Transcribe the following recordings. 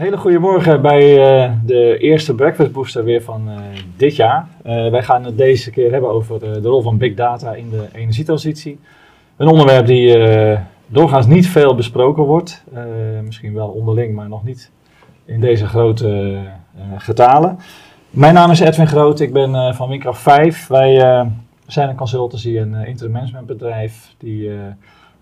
hele goede morgen bij uh, de eerste Breakfast Booster weer van uh, dit jaar. Wij gaan het deze keer hebben over de rol van big data in de energietransitie. Een onderwerp die doorgaans niet veel besproken wordt. misschien wel onderling, maar nog niet in deze grote getalen. Mijn naam is Edwin Groot, ik ben van Windkraft 5. Wij zijn een consultancy en interim management bedrijf die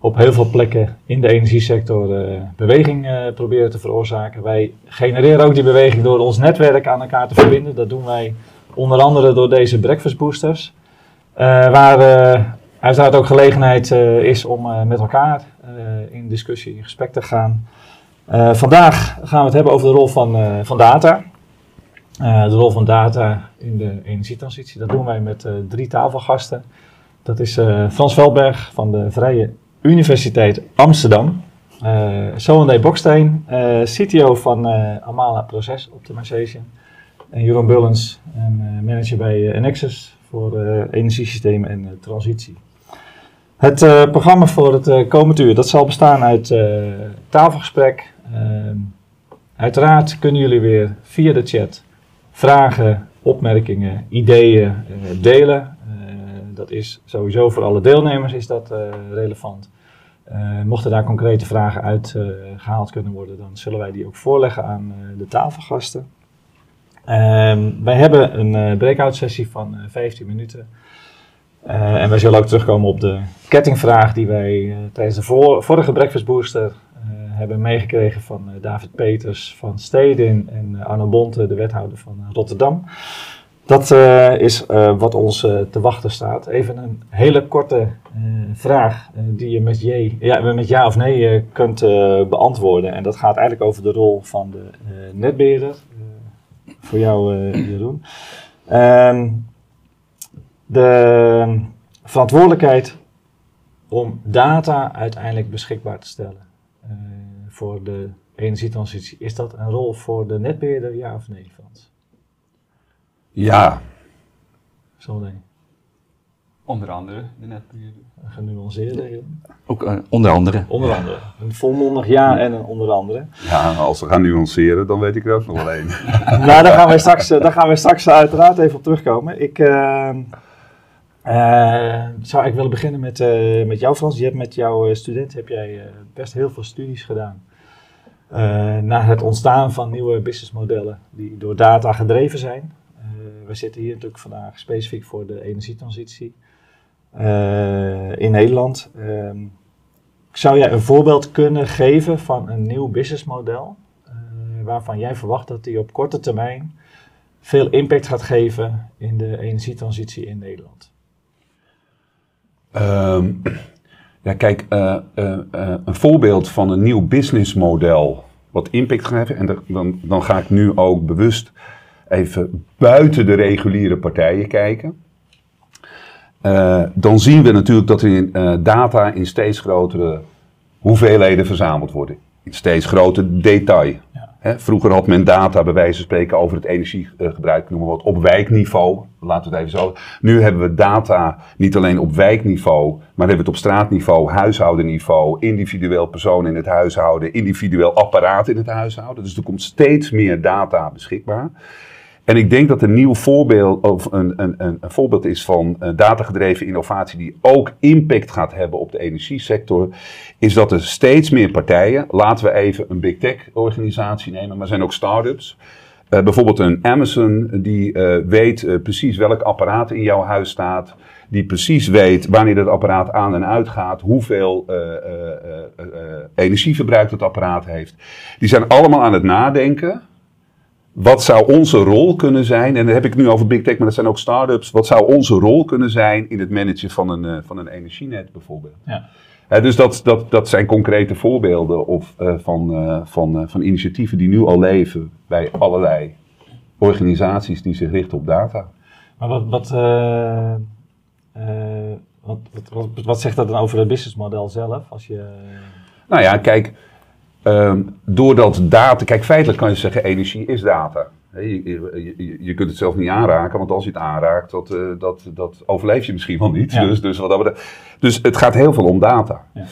op heel veel plekken in de energiesector uh, beweging uh, proberen te veroorzaken. Wij genereren ook die beweging door ons netwerk aan elkaar te verbinden. Dat doen wij onder andere door deze breakfast boosters. Uh, waar uiteraard ook gelegenheid is om met elkaar in discussie, in gesprek te gaan. vandaag gaan we het hebben over de rol van, van data. de rol van data in de energietransitie. Dat doen wij met drie tafelgasten. Dat is Frans Veldberg van de Vrije Universiteit Amsterdam. Uh, Soande Boksteen, uh, CTO van uh, Amala Process Optimization. En Jeroen Bullens, manager bij Nexus voor energiesystemen en transitie. Het programma voor het komend uur dat zal bestaan uit tafelgesprek. uiteraard kunnen jullie weer via de chat vragen, opmerkingen, ideeën delen dat is sowieso voor alle deelnemers is dat relevant. Uh, mochten daar concrete vragen uit uh, gehaald kunnen worden, dan zullen wij die ook voorleggen aan de tafelgasten. Ehm, wij hebben een breakout sessie van 15 minuten. en wij zullen ook terugkomen op de kettingvraag die wij tijdens de vorige Breakfast Booster hebben meegekregen van David Peters van Stedin en Arno Bonte, de wethouder van Rotterdam. Dat uh, is uh, wat ons uh, te wachten staat. Even een hele korte vraag die je met, ja, met ja of nee kunt beantwoorden. En dat gaat eigenlijk over de rol van de netbeheerder. voor jou, Jeroen. Ehm, de verantwoordelijkheid om data uiteindelijk beschikbaar te stellen voor de energietransitie. Is dat een rol voor de netbeheerder, ja of nee, Frans? Ja. Zo nee. Onder andere de netbeheerder. Genuanceerde. Ook uh, onder andere. Onder andere. Een volmondig ja en een onder andere. Ja, als we gaan nuanceren, dan weet ik er ook nog wel één. nou, daar gaan, we straks, eh, daar gaan we straks uiteraard even op terugkomen. Ik uh, zou ik willen beginnen met, met jou, Frans. Je hebt met jouw student heb jij best heel veel studies gedaan. naar het ontstaan van nieuwe businessmodellen die door data gedreven zijn we zitten hier natuurlijk vandaag specifiek voor de energietransitie uh, in Nederland. Um, zou jij een voorbeeld kunnen geven van een nieuw businessmodel uh, waarvan jij verwacht dat die op korte termijn veel impact gaat geven in de energietransitie in Nederland? Um, ja, kijk, een voorbeeld van een nieuw businessmodel wat impact gaat hebben, en dan, dan ga ik nu ook bewust even buiten de reguliere partijen kijken. Uh, dan zien we natuurlijk dat er in, uh, data in steeds grotere hoeveelheden verzameld worden. In steeds groter detail. Ja. vroeger had men data bij wijze van spreken over het energiegebruik, noemen we wat, op wijkniveau. Laten we het even zo. Nu hebben we data niet alleen op wijkniveau, maar hebben we het op straatniveau, huishoudenniveau, individueel persoon in het huishouden, individueel apparaat in het huishouden. Dus er komt steeds meer data beschikbaar. En ik denk dat een nieuw voorbeeld, of een, een, een, voorbeeld is van uh, datagedreven innovatie die ook impact gaat hebben op de energiesector, is dat er steeds meer partijen, laten we even een big tech organisatie nemen, maar zijn ook start-ups. Uh, bijvoorbeeld een Amazon die uh, weet precies welk apparaat in jouw huis staat, die precies weet wanneer dat apparaat aan en uit gaat, hoeveel energieverbruik dat apparaat heeft. Die zijn allemaal aan het nadenken wat zou onze rol kunnen zijn? En dan heb ik nu over big tech, maar dat zijn ook start-ups. Wat zou onze rol kunnen zijn in het managen van een, uh, van een energienet bijvoorbeeld? Ja. Uh, dus dat, dat, dat zijn concrete voorbeelden of, uh, van, van, van initiatieven die nu al leven bij allerlei organisaties die zich richten op data. Maar wat, wat, wat, wat, wat, zegt dat dan over het businessmodel zelf? Als je... Nou ja, kijk, Um, doordat data, kijk feitelijk kan je zeggen energie is data. Je, je, je, kunt het zelf niet aanraken, want als je het aanraakt, dat, uh, dat, dat overleef je misschien wel niet. Dus, dus, wat dat dus het gaat heel veel om data. Ja.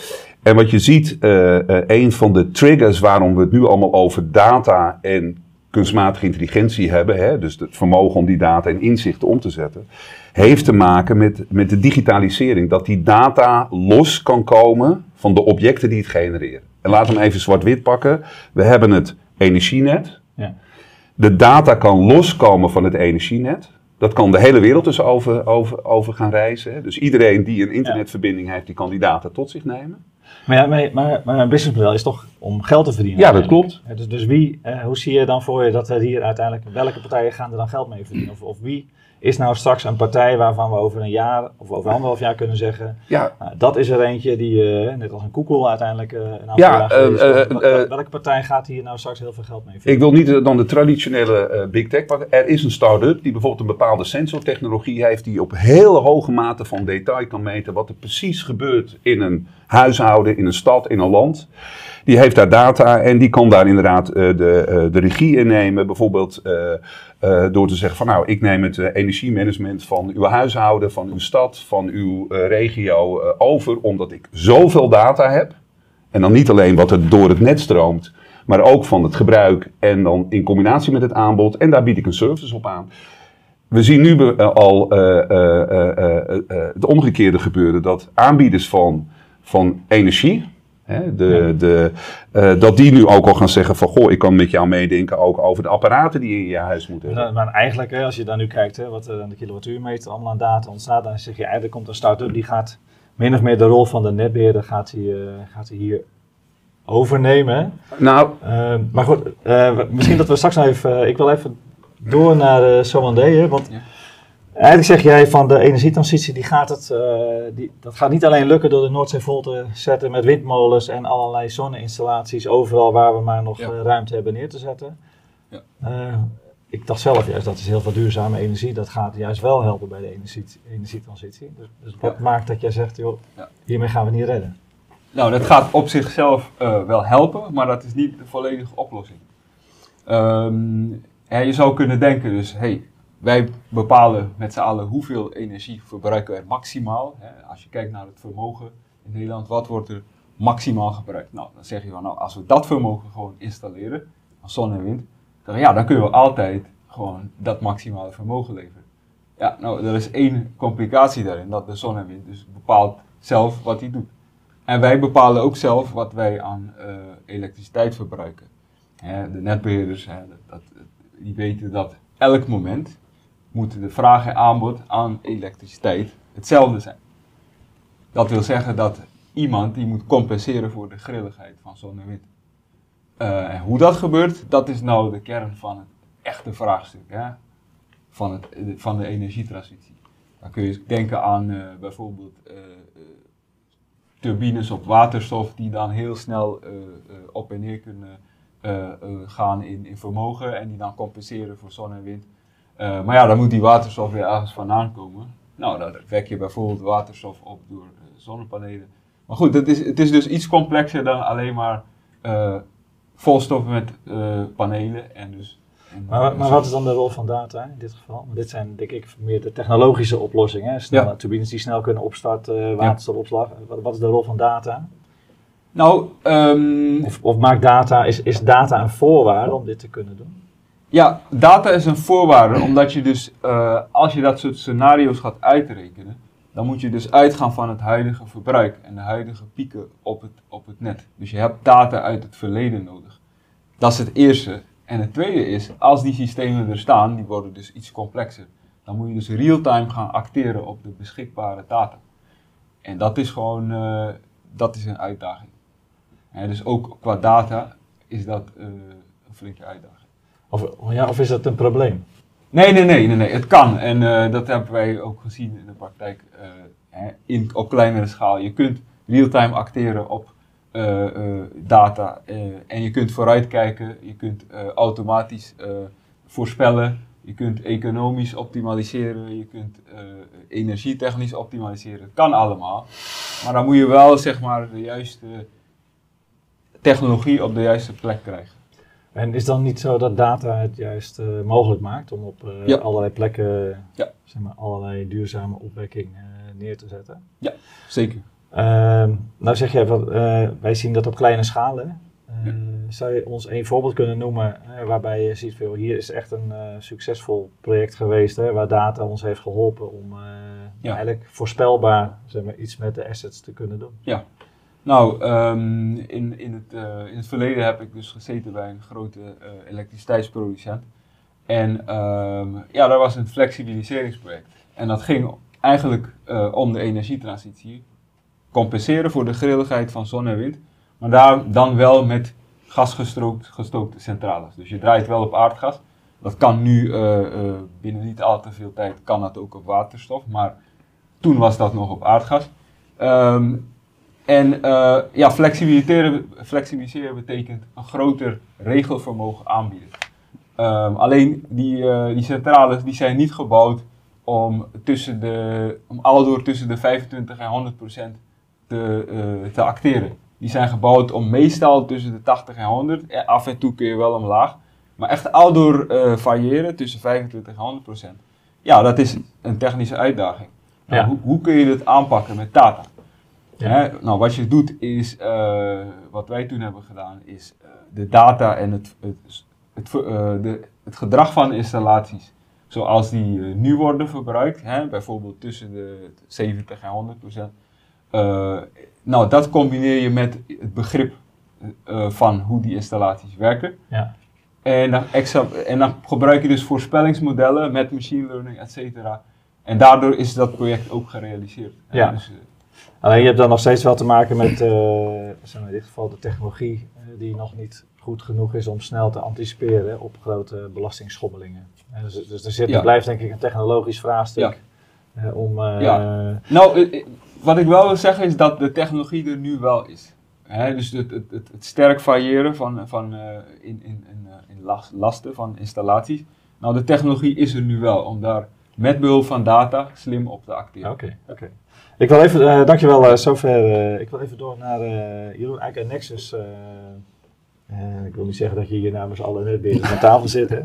En wat je ziet, eh, eh, een van de triggers waarom we het nu allemaal over data en kunstmatige intelligentie hebben, hè, dus het vermogen om die data in inzichten om te zetten, heeft te maken met, met de digitalisering. Dat die data los kan komen van de objecten die het genereren. En laten we hem even zwart-wit pakken. We hebben het energienet. Ja. De data kan loskomen van het energienet. Dat kan de hele wereld dus over, over, over gaan reizen. Dus iedereen die een internetverbinding heeft, die kan die data tot zich nemen. Maar, ja, maar, maar, maar een businessmodel is toch om geld te verdienen? Ja, dat. Ja, dus, dus wie, eh, hoe zie je dan voor je dat er hier uiteindelijk, welke partijen gaan er dan geld mee verdienen? Of, of wie is nou straks een partij waarvan we over een jaar of over anderhalf jaar kunnen zeggen, Ja, nou, dat is er eentje die, eh, net als een Google uiteindelijk eh, een aantal Ja, eh, welke partij gaat hier nou straks heel veel geld mee Ik verdienen? wil niet dan de traditionele big tech. Er is een start-up die bijvoorbeeld een bepaalde sensortechnologie heeft, die op hele hoge mate van detail kan meten wat er precies gebeurt in een huishouden, in een stad, in een land. Die heeft daar data en die kan daar inderdaad eh, de, eh, de regie in nemen. Bijvoorbeeld eh, door te zeggen van nou, ik neem het energiemanagement van uw huishouden, van uw stad, van uw regio over, omdat ik zoveel data heb. En dan niet alleen wat er door het net stroomt, maar ook van het gebruik en dan in combinatie met het aanbod. En daar bied ik een service op aan. We zien nu al het omgekeerde gebeuren, dat aanbieders van, van energie, hè, de, de, eh, dat die nu ook al gaan zeggen van, goh, ik kan met jou meedenken ook over de apparaten die je in je huis moet hebben. Maar, maar eigenlijk, hè, als je dan nu kijkt hè, wat er aan de kilowattuurmeter allemaal aan data ontstaat, dan zeg je eigenlijk komt een start-up die gaat min of meer de rol van de netbeheerder gaat hij, eh, gaat hij hier overnemen. Nou, Eh, maar goed, eh, misschien dat we straks nog even, eh, ik wil even door naar de Somandé, want Ja. Eigenlijk zeg jij van de energietransitie, die gaat het, eh, die, dat gaat niet alleen lukken door de Noordzee vol te zetten met windmolens en allerlei zonneinstallaties overal waar we maar nog Ja. eh, ruimte hebben neer te zetten. Ja. Eh, ik dacht zelf juist, dat is heel veel duurzame energie, dat gaat juist wel helpen bij de energie, energietransitie. Dus, dus wat Ja. maakt dat jij zegt, joh, hiermee gaan we niet redden? Nou, dat gaat op zichzelf wel helpen, maar dat is niet de volledige oplossing. Ehm, je zou kunnen denken, dus hey, wij bepalen met z'n allen hoeveel energie verbruiken we er maximaal. Hè, als je kijkt naar het vermogen in Nederland, wat wordt er maximaal gebruikt? Nou, dan zeg je van, nou, als we dat vermogen gewoon installeren, van zon en wind, dan, ja, dan kunnen we altijd gewoon dat maximale vermogen leveren. Ja, nou, er is één complicatie daarin, dat de zon en wind dus bepaalt zelf wat hij doet. En wij bepalen ook zelf wat wij aan eh, elektriciteit verbruiken. Hè, de netbeheerders, hè, dat, die weten dat elk moment moet de vraag en aanbod aan elektriciteit hetzelfde zijn. Dat wil zeggen dat iemand die moet compenseren voor de grilligheid van zon en wind. Eh, en hoe dat gebeurt, dat is nou de kern van het echte vraagstuk hè, van, het, van de energietransitie. Dan kun je denken aan eh, bijvoorbeeld eh, turbines op waterstof die dan heel snel op en neer kunnen gaan in vermogen en die dan compenseren voor zon en wind. Eh, maar ja, dan moet die waterstof weer ergens vandaan komen. Nou, dan wek je bijvoorbeeld waterstof op door eh, zonnepanelen. Maar goed, het is, het is dus iets complexer dan alleen maar eh volstoffen met panelen en dus... En, Maar, maar wat is dan de rol van data in dit geval? Want dit zijn denk ik meer de technologische oplossingen. Hè? Snelle Ja. turbines die snel kunnen opstarten, waterstofopslag. Wat, wat is de rol van data? Nou, ehm, Of, of maakt data, is, is data een voorwaarde om dit te kunnen doen? Ja, data is een voorwaarde, omdat je dus, eh, als je dat soort scenario's gaat uitrekenen, dan moet je dus uitgaan van het huidige verbruik en de huidige pieken op het, op het net. Dus je hebt data uit het verleden nodig. Dat is het eerste. En het tweede is, als die systemen er staan, die worden dus iets complexer. Dan moet je dus real-time gaan acteren op de beschikbare data. En dat is gewoon, eh, dat is een uitdaging. Dus ook qua data is dat eh, een flinke uitdaging. Of, ja, of is dat een probleem? Nee, nee, nee, nee, nee. het kan. En eh, dat hebben wij ook gezien in de praktijk eh, hè, in, op kleinere schaal. Je kunt real-time acteren op eh, data en je kunt vooruitkijken, je kunt automatisch voorspellen, je kunt economisch optimaliseren, je kunt energietechnisch optimaliseren. Het kan allemaal. Maar dan moet je wel zeg maar de juiste technologie op de juiste plek krijgen. En is dan niet zo dat data het juist eh, mogelijk maakt om op eh, Ja. allerlei plekken Ja. zeg maar, allerlei duurzame opwekking eh, neer te zetten? Zeker. Ehm, nou zeg jij, wat, wij zien dat op kleine schalen. Ja. Zou je ons een voorbeeld kunnen noemen waarbij je ziet, veel, hier is echt een succesvol project geweest, hè, waar data ons heeft geholpen om Ja. eigenlijk voorspelbaar zeg maar, iets met de assets te kunnen doen? Nou, ehm, in, in, het, eh, in het verleden heb ik dus gezeten bij een grote eh, elektriciteitsproducent. En ehm, ja, dat was een flexibiliseringsproject. En dat ging eigenlijk eh, om de energietransitie. Compenseren voor de grilligheid van zon en wind. Maar daar dan wel met gasgestookte gestookte centrales. Dus je draait wel op aardgas. Dat kan nu binnen niet al te veel tijd kan dat ook op waterstof. Maar toen was dat nog op aardgas. Ehm, en eh, ja, flexibiliseren, flexibiliseren betekent een groter regelvermogen aanbieden. Ehm, alleen die, eh, die centrales die zijn niet gebouwd om, tussen de, om aldoor tussen de 25 en 100 procent te, eh, te acteren. Die zijn gebouwd om meestal tussen de 80 en 100. En af en toe kun je wel omlaag. Maar echt aldoor variëren tussen 25 en 100 procent. Ja, dat is een technische uitdaging. Nou, Ja. hoe, hoe kun je dit aanpakken met data? Hè, nou, wat je doet is, eh, wat wij toen hebben gedaan, is eh, de data en het, het, het, eh, de, het gedrag van installaties, zoals die nu worden verbruikt, hè, bijvoorbeeld tussen de 70 en 100 procent. nou, dat combineer je met het begrip van hoe die installaties werken. Ja. En dan, en dan gebruik je dus voorspellingsmodellen met machine learning, et cetera. En daardoor is dat project ook gerealiseerd. Ja. Dus, Alleen je hebt dan nog steeds wel te maken met, eh, in dit geval, de technologie eh, die nog niet goed genoeg is om snel te anticiperen op grote belastingschommelingen. En dus, dus er, zit, er blijft denk ik een technologisch vraagstuk eh, om... eh. Nou, eh, eh, wat ik wel wil zeggen is dat de technologie er nu wel is. Dus het, het, het, het sterk variëren van, van, eh, in, in, in, eh, in las- lasten van installaties. Nou, de technologie is er nu wel om daar met behulp van data slim op te acteren. Oké, oké. Ik wil even, eh, dankjewel eh, zover. eh, ik wil even door naar Jeroen Eijk en Nexus. ik wil niet zeggen dat je hier namens alle netbeheerders aan tafel zit. Hè.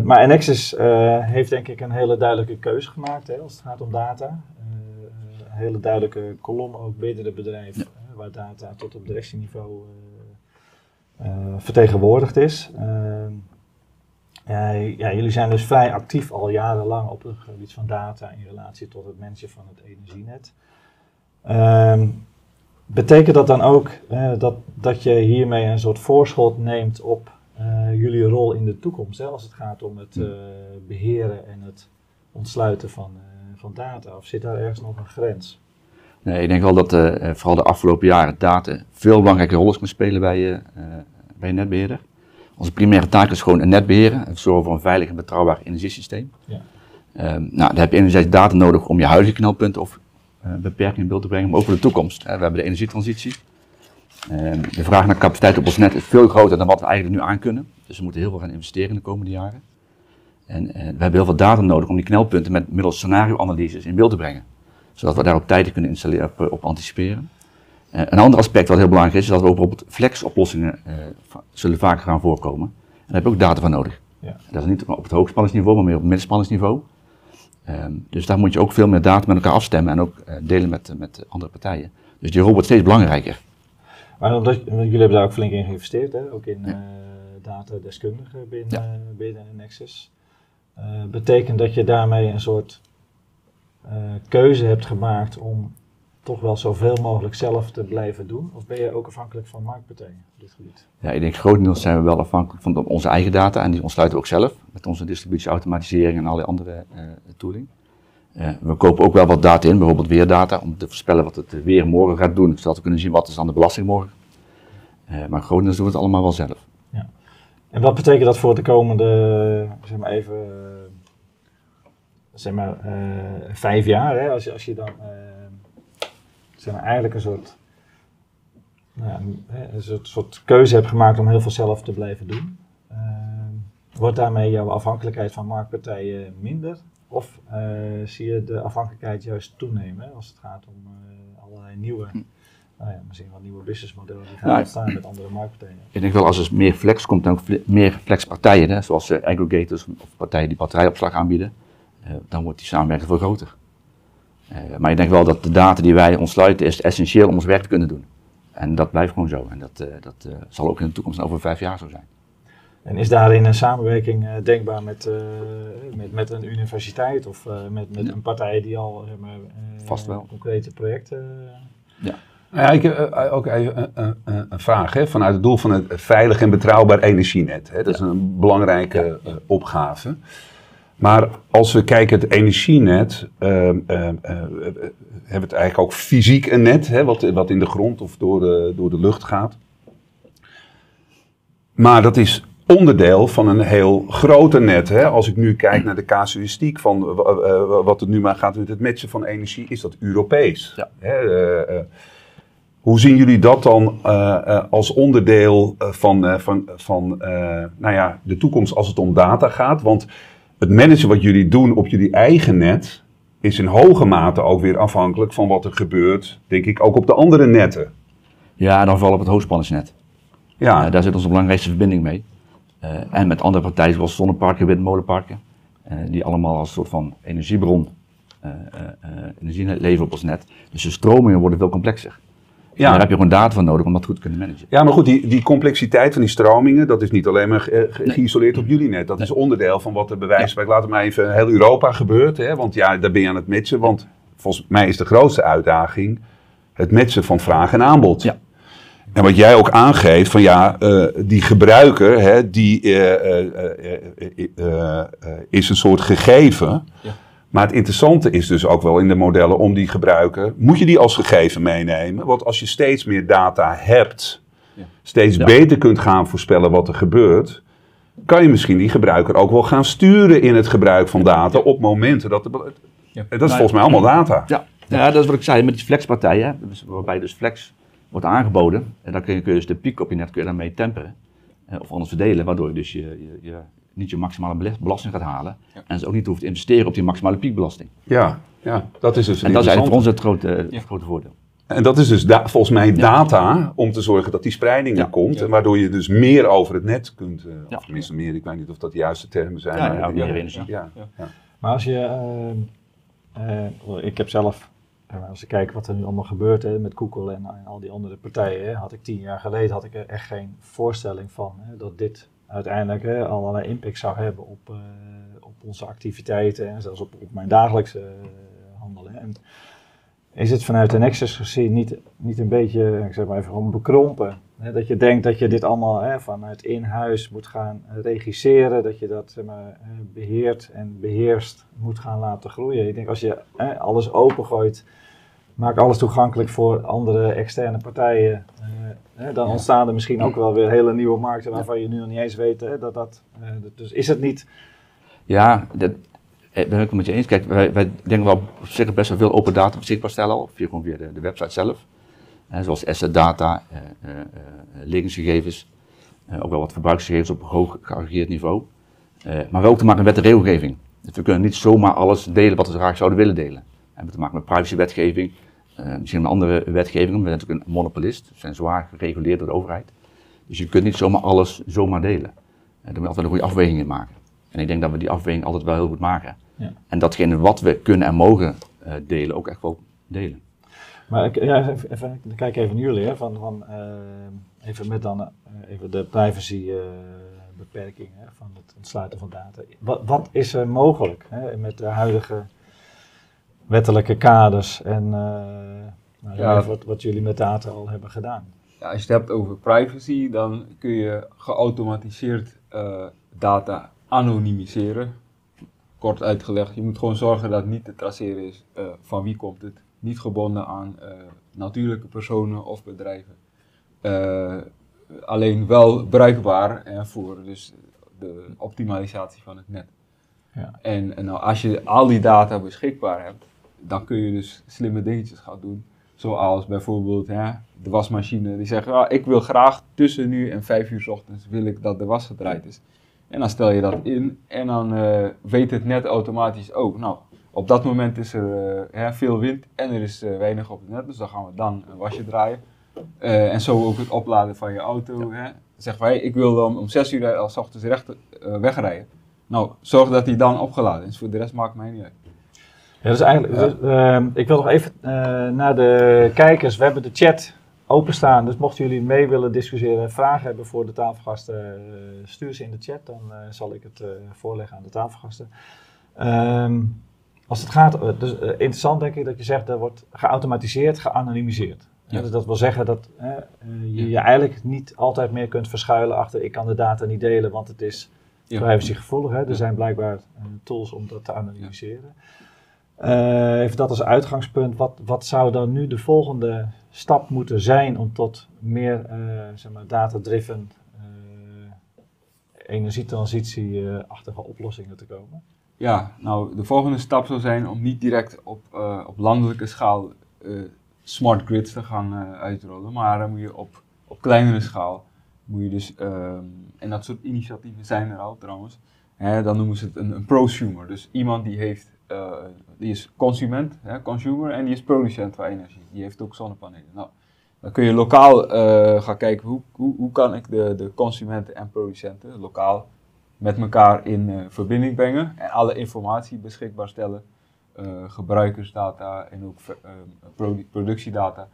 Maar Nexus heeft denk ik een hele duidelijke keuze gemaakt hè, als het gaat om data. Een hele duidelijke kolom ook binnen het bedrijf, waar data tot op directieniveau vertegenwoordigd is. Eh, ja, jullie zijn dus vrij actief al jarenlang op het gebied van data in relatie tot het managen van het energienet. Ehm, betekent dat dan ook eh, dat, dat je hiermee een soort voorschot neemt op eh, jullie rol in de toekomst, hè, als het gaat om het eh, beheren en het ontsluiten van, van data? Of zit daar ergens nog een grens? Nee, ik denk wel dat vooral de afgelopen jaren data veel belangrijke rol is gaan spelen bij, bij een netbeheerder. Onze primaire taak is gewoon een net beheren en zorgen voor een veilig en betrouwbaar energiesysteem. Ja. Ehm, nou, daar heb je enerzijds data nodig om je huidige knelpunten of eh, beperkingen in beeld te brengen, maar ook voor de toekomst. Hè. We hebben de energietransitie. Ehm, de vraag naar capaciteit op ons net is veel groter dan wat we eigenlijk nu aankunnen. Dus we moeten heel veel gaan investeren in de komende jaren. En eh, we hebben heel veel data nodig om die knelpunten met middels scenario-analyses in beeld te brengen. Zodat we kunnen installeren, op, eh, op anticiperen. Eh, een ander aspect wat heel belangrijk is, is dat we ook bijvoorbeeld flex-oplossingen eh, zullen vaker gaan voorkomen. En daar heb je ook data voor nodig. Ja. Dat is niet op het hoogspanningsniveau, maar meer op het middenspanningsniveau. Ehm, dus daar moet je ook veel meer data met elkaar afstemmen en ook eh, delen met, met andere partijen. Dus die rol wordt steeds belangrijker. Maar omdat, jullie hebben daar ook flink in geïnvesteerd, hè? ook in Ja. datadeskundigen binnen, Ja. binnen Nexus. Betekent dat je daarmee een soort keuze hebt gemaakt om toch wel zoveel mogelijk zelf te blijven doen? Of ben je ook afhankelijk van marktpartijen op dit gebied? Ja, ik denk grotendeels zijn we wel afhankelijk van onze eigen data en die ontsluiten we ook zelf met onze distributie, automatisering en allerlei andere eh, tooling. Eh, we kopen ook wel wat data in, bijvoorbeeld weerdata, om te voorspellen wat het weer morgen gaat doen, zodat we kunnen zien wat is dan de belasting morgen. Eh, maar grotendeels doen we het allemaal wel zelf. En wat betekent dat voor de komende, zeg maar even, eh, zeg maar, eh, vijf jaar? Hè? Als, je, als je dan, eh, maar, eigenlijk een soort, nou ja, een, soort, soort keuze hebt gemaakt om heel veel zelf te blijven doen. Eh, wordt daarmee jouw afhankelijkheid van marktpartijen minder? Of eh, zie je de afhankelijkheid juist toenemen als het gaat om eh, allerlei nieuwe, nou ja, misschien wel nieuwe businessmodellen die gaan Ja. ontstaan met andere marktpartijen? Ik denk wel als er meer flex komt, dan meer flexpartijen, hè, zoals eh, aggregators of partijen die batterijopslag aanbieden, dan wordt die samenwerking veel groter. Eh, maar ik denk wel dat de data die wij ontsluiten is essentieel om ons werk te kunnen doen. En dat blijft gewoon zo. En dat, eh, dat eh, zal ook in de toekomst over vijf jaar zo zijn. En is daarin een samenwerking eh, denkbaar met, eh, met, met een universiteit of eh, met, met Ja. een partij die al eh, Vast wel. concrete projecten... Nou Ja, ik heb ook even een, vraag. Hè, vanuit het doel van het veilig en betrouwbaar energienet. Hè, dat is een belangrijke eh, opgave. Maar als we kijken het energienet, ehm, ehm, eh, hebben we het eigenlijk ook fysiek een net, hè, wat, wat in de grond of door de, door de lucht gaat. Maar dat is onderdeel van een heel groter net. Hè? Als ik nu kijk naar de casuïstiek van eh, eh, wat er nu maar gaat met het matchen van energie, is dat Europees. Ja. Hè, hoe zien jullie dat dan als onderdeel van, van, van nou ja, de toekomst als het om data gaat? Want het managen wat jullie doen op jullie eigen net is in hoge mate ook weer afhankelijk van wat er gebeurt, denk ik, ook op de andere netten. Ja, dan vooral op het hoogspanningsnet. Ja, Eh, daar zit onze belangrijkste verbinding mee. Eh, en met andere partijen zoals zonneparken, windmolenparken. eh, die allemaal als soort van energiebron energie leveren op ons net. Dus de stromingen worden veel complexer. En daar ja. heb je gewoon data voor nodig om dat goed te kunnen managen. ja, maar goed, die, die complexiteit van die stromingen, dat is niet alleen maar ge- ge- geïsoleerd op jullie net. Dat is onderdeel van wat er bij wijze van, ik laat het maar even heel Europa gebeurt. Hè? Want ja, daar ben je aan het matchen. Want volgens mij is de grootste uitdaging het matchen van vraag en aanbod. Ja. En wat jij ook aangeeft, van ja, eh, die gebruiker, hè, die eh, eh, is een soort gegeven. Ja. Maar het interessante is dus ook wel in de modellen om die gebruiker, moet je die als gegeven meenemen? Want als je steeds meer data hebt, Ja. steeds Ja. beter kunt gaan voorspellen wat er gebeurt, kan je misschien die gebruiker ook wel gaan sturen in het gebruik van data op momenten dat er. Ja. Dat is volgens mij allemaal data. Ja, ja, dat is wat ik zei met die flexpartijen, dus waarbij dus flex wordt aangeboden. En dan kun je, kun je dus de piek op je net kun je daarmee temperen. of anders verdelen, waardoor je dus je, je, je niet je maximale belas- belasting gaat halen. Ja. En dus ook niet hoeft te investeren op die maximale piekbelasting. Ja, ja, dat is dus een En dat is eigenlijk voor ons het grote, Ja. grote voordeel. En dat is dus da- volgens mij data om te zorgen dat die spreiding er Ja. komt. Ja. En waardoor je dus meer over het net kunt. eh, Ja. Of tenminste meer, ik weet niet of dat de juiste termen zijn. Ja, maar- ja, meer energie. Ja, Ja. ja. Maar als je, eh, eh, ik heb zelf, als ik kijk wat er nu allemaal gebeurt hè, met Google en, en al die andere partijen, hè, had ik tien jaar geleden had ik er echt geen voorstelling van hè, dat dit uiteindelijk hè, allerlei impact zou hebben op, eh, op onze activiteiten en zelfs op, op mijn dagelijkse eh, handelen. En is het vanuit de Nexus gezien niet, niet een beetje, zeg maar even gewoon bekrompen? Hè, dat je denkt dat je dit allemaal hè, vanuit in huis moet gaan regisseren, dat je dat zeg maar, eh, beheert en beheerst moet gaan laten groeien. Ik denk als je hè, alles opengooit, maak alles toegankelijk voor andere externe partijen, hè, dan Ja. ontstaan er misschien ook wel weer hele nieuwe markten waarvan je nu nog niet eens weet hè, dat dat. eh, dat- dus is het niet. Ja, dat eh, ben ik het met je eens. Kijk, wij, wij denken wel op zich best wel veel open data beschikbaar stellen al, via, gewoon via de, de website zelf. Zoals asset data, eh, eh, eh, liggensgegevens, eh, ook wel wat verbruiksgegevens op hoog geaggregeerd niveau. Eh, maar wel ook te maken met wet en regelgeving. Dus we kunnen niet zomaar alles delen wat we graag zouden willen delen. We hebben te maken met privacywetgeving, misschien een andere wetgeving, we zijn natuurlijk een monopolist, we zijn zwaar gereguleerd door de overheid. Dus je kunt niet zomaar alles zomaar delen. Eh, daar moet je altijd een goede afweging in maken. En ik denk dat we die afweging altijd wel heel goed maken. Ja. En datgene wat we kunnen en mogen eh, delen, ook echt wel delen. Maar ik, ja, even, even, ik kijk even naar jullie, hè, van, van, eh, even met dan eh, even de privacy eh, beperkingen hè, van het ontsluiten van data. Wat, wat is er mogelijk hè, met de huidige wettelijke kaders en eh, nou, Ja. wat, wat jullie met data al hebben gedaan? Ja, als je het hebt over privacy, dan kun je geautomatiseerd eh, data anonimiseren. Kort uitgelegd, je moet gewoon zorgen dat niet te traceren is eh, van wie komt het. Niet gebonden aan natuurlijke personen of bedrijven. Alleen wel bruikbaar en voor dus de optimalisatie van het net. Ja. En, en nou, als je al die data beschikbaar hebt, dan kun je dus slimme dingetjes gaan doen. Zoals bijvoorbeeld hè, de wasmachine. Die zegt, ah, ik wil graag tussen nu en vijf uur 's ochtends wil ik dat de was gedraaid is. En dan stel je dat in en dan eh, weet het net automatisch ook. Nou, op dat moment is er eh, veel wind en er is eh, weinig op het net. Dus dan gaan we dan een wasje draaien. En zo ook het opladen van je auto. Hè. Zeggen wij, ik wil dan om zes uur als ochtends recht wegrijden. Nou, zorg dat die dan opgeladen is. Voor de rest maakt mij niet uit. Ja, dus eigenlijk, dus, ehm, ik wil nog even eh, naar de kijkers. We hebben de chat openstaan, dus mochten jullie mee willen discussiëren, vragen hebben voor de tafelgasten, eh, stuur ze in de chat, dan eh, zal ik het voorleggen aan de tafelgasten. Ehm, als het gaat, dus interessant denk ik dat je zegt, er wordt geautomatiseerd, geanonimiseerd. Ja. Dus dat wil zeggen dat eh, je je eigenlijk niet altijd meer kunt verschuilen achter ik kan de data niet delen, want het is Ja. privacygevoelig. Hè? Er zijn blijkbaar tools om dat te anonimiseren. Eh, even dat als uitgangspunt. Wat, wat zou dan nu de volgende stap moeten zijn om tot meer eh, zeg maar data-driven eh, energietransitie-achtige oplossingen te komen? Ja, nou, de volgende stap zou zijn om niet direct op, op landelijke schaal smart grids te gaan uitrollen, maar dan moet je op, op kleinere schaal, moet je dus, ehm, en dat soort initiatieven zijn er al trouwens, hè, dan noemen ze het een prosumer. Dus iemand die heeft, eh, die is consument, hè, consumer, en die is producent van energie. Die heeft ook zonnepanelen. Nou, dan kun je lokaal eh, gaan kijken hoe, hoe, hoe kan ik de, de consumenten en producenten lokaal met elkaar in eh, verbinding brengen en alle informatie beschikbaar stellen. gebruikersdata en ook productiedata.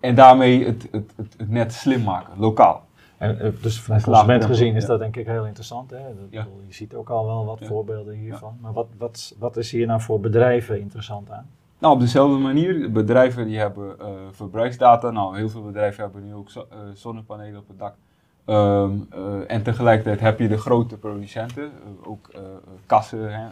En daarmee het, het, het net slim maken, lokaal. En, eh, dus vanuit consument gezien is ja. dat denk ik heel interessant. Hè? Dat, Ja. bedoel, Je ziet ook al wel wat Ja. voorbeelden hiervan. Maar wat, wat, wat is hier nou voor bedrijven interessant aan? Nou, op dezelfde manier, bedrijven die hebben eh, verbruiksdata. Nou, heel veel bedrijven hebben nu ook zo- eh, zonnepanelen op het dak. Ehm, eh, en tegelijkertijd heb je de grote producenten, ook kassen, hè, eh, eh,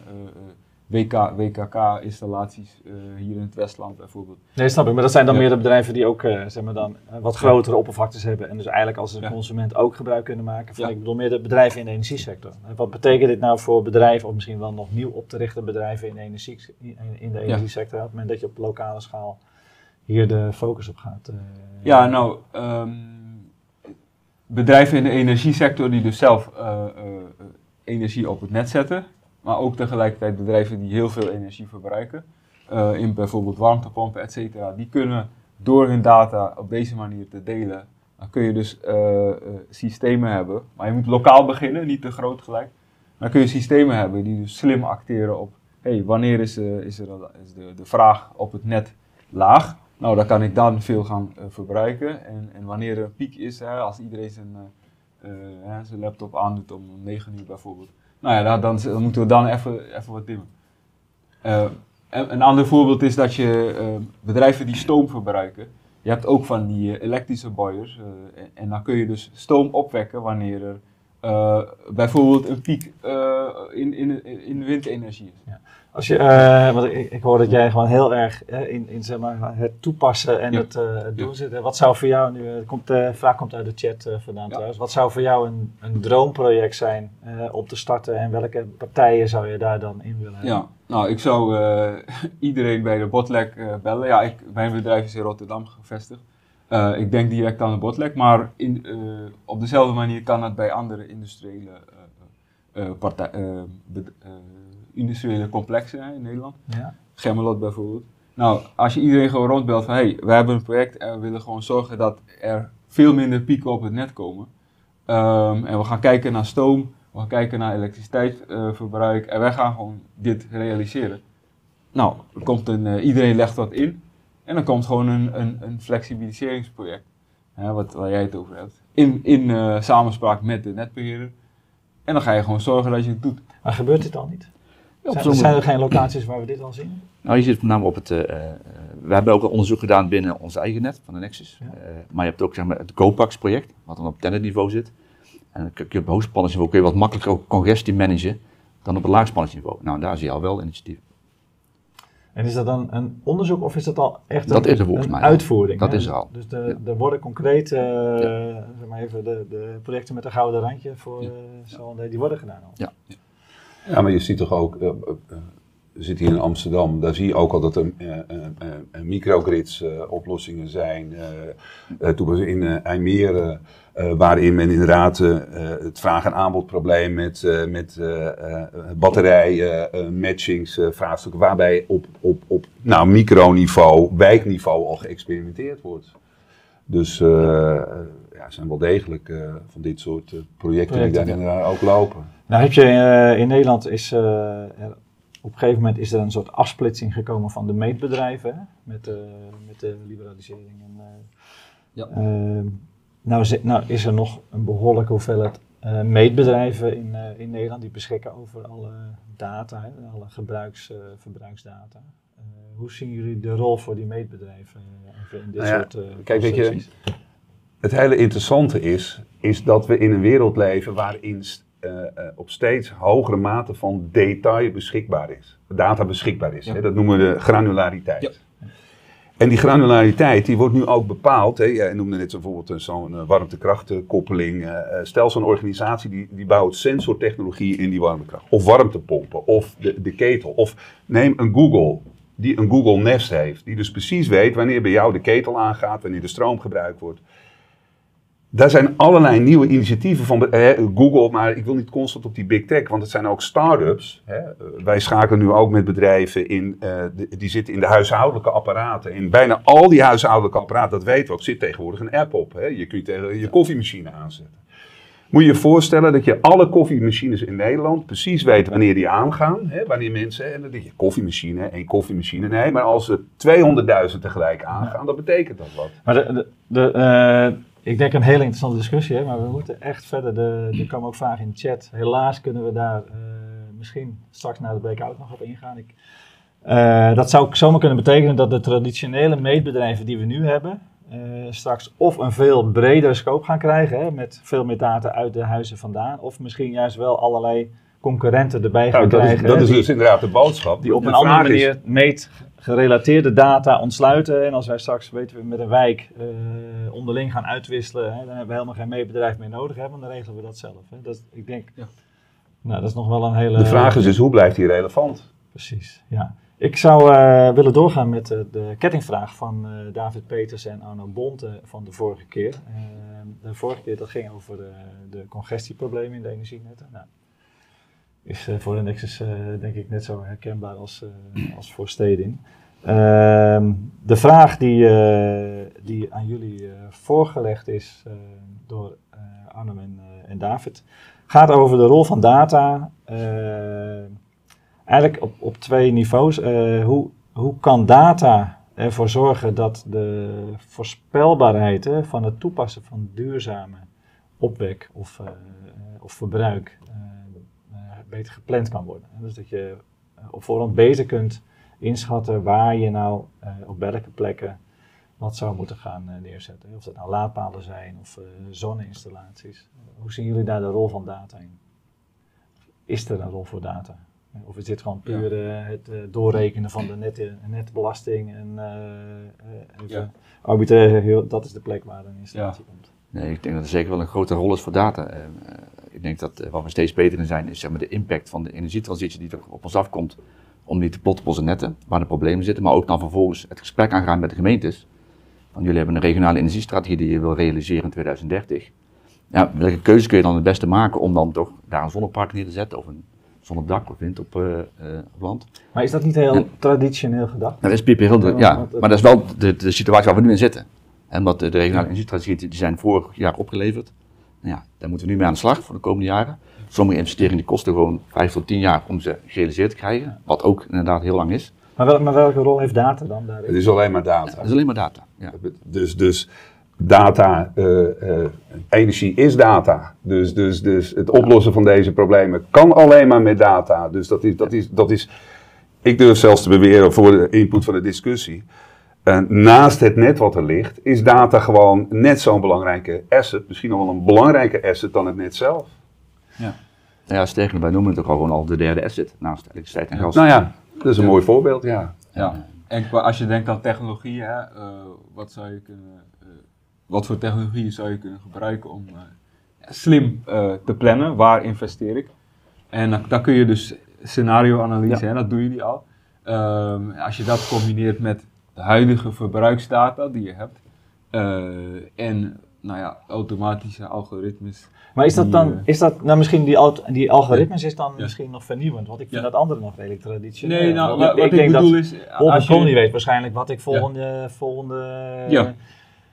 WK, WKK-installaties eh, hier in het Westland bijvoorbeeld. Nee, snap ik. Maar dat zijn dan Ja. meer de bedrijven die ook eh, zeg maar dan, eh, wat grotere oppervlaktes hebben. En dus eigenlijk als een Ja. consument ook gebruik kunnen maken. Van. Ik bedoel meer de bedrijven in de energiesector. En wat betekent dit nou voor bedrijven, of misschien wel nog nieuw op te richten bedrijven in de, energie, in, de energiesector? Op het moment dat je op lokale schaal hier de focus op gaat. Ja, nou, ehm, bedrijven in de energiesector die dus zelf energie op het net zetten, maar ook tegelijkertijd bedrijven die heel veel energie verbruiken, eh, in bijvoorbeeld warmtepompen, et cetera, die kunnen door hun data op deze manier te delen, dan kun je dus eh, eh, systemen hebben, maar je moet lokaal beginnen, niet te groot gelijk. Dan kun je systemen hebben die dus slim acteren op, hey, wanneer is, is, er, is de, de vraag op het net laag? Nou, dan kan ik dan veel gaan verbruiken. En, en wanneer er een piek is, hè, als iedereen zijn, eh, hè, zijn laptop aandoet om 9 uur bijvoorbeeld. Nou ja, dan, dan, moeten we dan even, even wat dimmen. Eh, en, een ander voorbeeld is dat je eh, bedrijven die stoom verbruiken, je hebt ook van die eh, elektrische boilers. en, en dan kun je dus stoom opwekken wanneer er bijvoorbeeld een piek in, in, in de windenergie is. Als je, eh, want ik, ik hoor dat jij gewoon heel erg eh, in, in zeg maar, het toepassen en Ja. het, eh, het doen zit. Wat zou voor jou nu, komt, de vraag komt uit de chat vandaan Ja. trouwens, wat zou voor jou een, een droomproject zijn om te starten en welke partijen zou je daar dan in willen hebben? Ja, nou, ik zou iedereen bij de Botlek bellen. Ja, ik, mijn bedrijf is in Rotterdam gevestigd. Ik denk direct aan de Botlek, maar in, op dezelfde manier kan het bij andere industriële, eh, eh, eh, eh, industriële complexen hè, in Nederland. Ja? Gemmelot bijvoorbeeld. Nou, als je iedereen gewoon rondbelt van, hé, hey, we hebben een project en we willen gewoon zorgen dat er veel minder pieken op het net komen. Ehm, en we gaan kijken naar stoom, we gaan kijken naar elektriciteitsverbruik en wij gaan gewoon dit realiseren. Nou, komt een, eh, iedereen legt wat in en dan komt gewoon een, een, een flexibiliseringsproject, hè, wat, waar jij het over hebt, in, in eh, samenspraak met de netbeheerder. En dan ga je gewoon zorgen dat je het doet. Maar gebeurt dit al niet? Op Zijn, er geen locaties waar we dit al zien? Nou, je zit met name op het. eh, eh, we hebben ook een onderzoek gedaan binnen ons eigen net van de Nexus. Ja. Eh, maar je hebt ook zeg maar, het GoPax-project, wat dan op tennisniveau zit. En dan kun je op hoogspanningsniveau kun je wat makkelijker ook congestie managen dan op het laagspanningsniveau. Nou, daar zie je al wel initiatief. En is dat dan een onderzoek of is dat al echt Dat een, is er volgens een mij uitvoering? Dat hè? is er al. Dus de, er worden concreet, eh, zeg maar even, de, de projecten met een gouden randje voor die worden gedaan al. Ja, maar je ziet toch ook, eh, eh, eh, we zitten hier in Amsterdam, daar zie je ook al dat er eh, eh, eh, eh, microgrids eh, oplossingen zijn. eh eh, toen was in eh IJmere, eh, waarin men inderdaad eh, eh, het vraag- en aanbodprobleem met, eh, met eh, eh, batterij, eh, eh, matchings, eh, vraagstukken, waarbij op, op, op nou, microniveau, wijkniveau al geëxperimenteerd wordt. Dus eh, eh, ja, er zijn wel degelijk eh, van dit soort eh, projecten, Projecten, die daar inderdaad ook lopen. Nou heb je eh, in Nederland is, eh, er op een gegeven moment is er een soort afsplitsing gekomen van de meetbedrijven hè, met, de met de liberalisering. En, eh, Ja. ehm, nou, zi- nou is er nog een behoorlijke hoeveelheid eh, meetbedrijven in, eh, in Nederland die beschikken over alle data, hè, alle gebruiks, eh, verbruiksdata. Eh, hoe zien jullie de rol voor die meetbedrijven eh, in dit Nou ja, soort eh, kijk, weet je? Het hele interessante is, is dat we in een wereld leven waarin eh, eh, op steeds hogere mate van detail beschikbaar is. Data beschikbaar is. Ja. Hè? Dat noemen we de granulariteit. Ja. En die granulariteit die wordt nu ook bepaald. Hè? Jij noemde net bijvoorbeeld eh, zo'n warmtekrachtenkoppeling. Eh, stel zo'n organisatie die, die bouwt sensortechnologie in die warmtekracht. Of warmtepompen. Of de, de ketel. Of neem een Google. Die een Google Nest heeft. Die dus precies weet wanneer bij jou de ketel aangaat. Wanneer de stroom gebruikt wordt. Daar zijn allerlei nieuwe initiatieven van eh, Google, maar ik wil niet constant op die big tech, want het zijn ook start-ups. Hè. Eh, wij schakelen nu ook met bedrijven in, eh, die zitten in de huishoudelijke apparaten. In bijna al die huishoudelijke apparaten, dat weten we ook, zit tegenwoordig een app op. Hè. Je kunt tegen je koffiemachine aanzetten. Moet je je voorstellen dat je alle koffiemachines in Nederland precies weet wanneer die aangaan. Hè, wanneer mensen, en dan denk je koffiemachine, één koffiemachine. Nee, maar als er 200.000 tegelijk aangaan, dan betekent dat wat. Maar de, de, de, ik denk een hele interessante discussie, hè, maar we moeten echt verder. De, er komen ook vragen in de chat. Helaas kunnen we daar eh, misschien straks na de breakout nog op ingaan. Ik, eh, dat zou zomaar kunnen betekenen dat de traditionele meetbedrijven die we nu hebben, eh, straks of een veel bredere scope gaan krijgen, hè, met veel meer data uit de huizen vandaan, of misschien juist wel allerlei concurrenten erbij gaan Nou, dat is, krijgen. dat hè, is die- dus inderdaad de boodschap. die op De een andere manier meet gerelateerde data ontsluiten. En als wij straks, weten we, met een wijk eh, onderling gaan uitwisselen, hè, dan hebben we helemaal geen meetbedrijf meer nodig, hè, want dan regelen we dat zelf. Hè. Dat, ik denk, Ja. nou, dat is nog wel een hele... De vraag is dus, hoe blijft die relevant? Precies, ja. Ik zou eh, willen doorgaan met eh, de kettingvraag van eh, David Peters en Arno Bonte van de vorige keer. Eh, de vorige keer dat ging over de, de congestieproblemen in de energienetten. Nou, is eh, voor de Nexus eh, denk ik net zo herkenbaar als, eh, als voor Stedin. Ehm, de vraag die, die aan jullie voorgelegd is door Arno en, en David gaat over de rol van data. eigenlijk op, op twee niveaus. Hoe, hoe kan data ervoor zorgen dat de voorspelbaarheid van het toepassen van duurzame opwek of, of verbruik beter gepland kan worden? En dus dat je eh, op voorhand beter kunt inschatten waar je nou eh, op welke plekken wat zou moeten gaan eh, neerzetten. Of dat nou laadpalen zijn of eh, zonneinstallaties. Hoe zien jullie daar de rol van data in? Is er een rol voor data? Of is dit gewoon puur eh, het eh, doorrekenen van de nette, netbelasting en eh, eh, Ja. joh, dat is de plek waar een installatie komt. Nee, ik denk dat er zeker wel een grote rol is voor data. Ik denk dat eh, waar we steeds beter in zijn, is zeg maar, de impact van de energietransitie die er op ons afkomt. Om die te plotten op onze netten, waar de problemen zitten. Maar ook dan vervolgens het gesprek aangaan met de gemeentes. Van jullie hebben een regionale energiestrategie die je wil realiseren in 2030. Ja, welke keuze kun je dan het beste maken om dan toch daar een zonnepark neer te zetten? Of een zonnedak of wind op, eh, eh, op land? Maar is dat niet heel traditioneel gedacht? Nou, dat is piep heel Ja, druk, ja. want Maar dat is wel de, de situatie waar we nu in zitten. En omdat de, de regionale energiestrategieën die zijn vorig jaar opgeleverd. Nou ja, daar moeten we nu mee aan de slag voor de komende jaren. Sommige investeringen die kosten gewoon vijf tot tien jaar om ze gerealiseerd te krijgen. Wat ook inderdaad heel lang is. Maar, wel, maar welke rol heeft data dan Het daarin? is alleen maar data. Dat is alleen maar data. Ja. Dus, dus data, eh, eh, energie is data. Dus, dus, dus het oplossen van deze problemen kan alleen maar met data. Dus dat is, dat is, dat is ik durf zelfs te beweren voor de input van de discussie. Eh, naast het net wat er ligt, is data gewoon net zo'n belangrijke asset. Misschien nog wel een belangrijke asset dan het net zelf. Ja. Nou ja, sterker wij noemen het ook al gewoon al de derde asset naast elektriciteit en gas. Nou ja, dat is een mooi voorbeeld, ja. Ja. En als je denkt aan technologieën, hè, eh, wat, zou je kunnen, eh, wat voor technologieën zou je kunnen gebruiken om eh, ja, slim eh, te plannen? Waar investeer ik? En dan, dan kun je dus scenario-analyse, hè, dat doen jullie al. Ehm, als je dat combineert met de huidige verbruiksdata die je hebt eh, en nou ja, automatische algoritmes. Maar is dat die, dan, eh, is dat, nou misschien die, die algoritmes is dan Ja. misschien nog vernieuwend, want ik vind Ja. dat andere nog redelijk traditioneel. Nee, nou, wat, ik, denk bedoel dat is, als je, weet waarschijnlijk wat ik volgende, volgende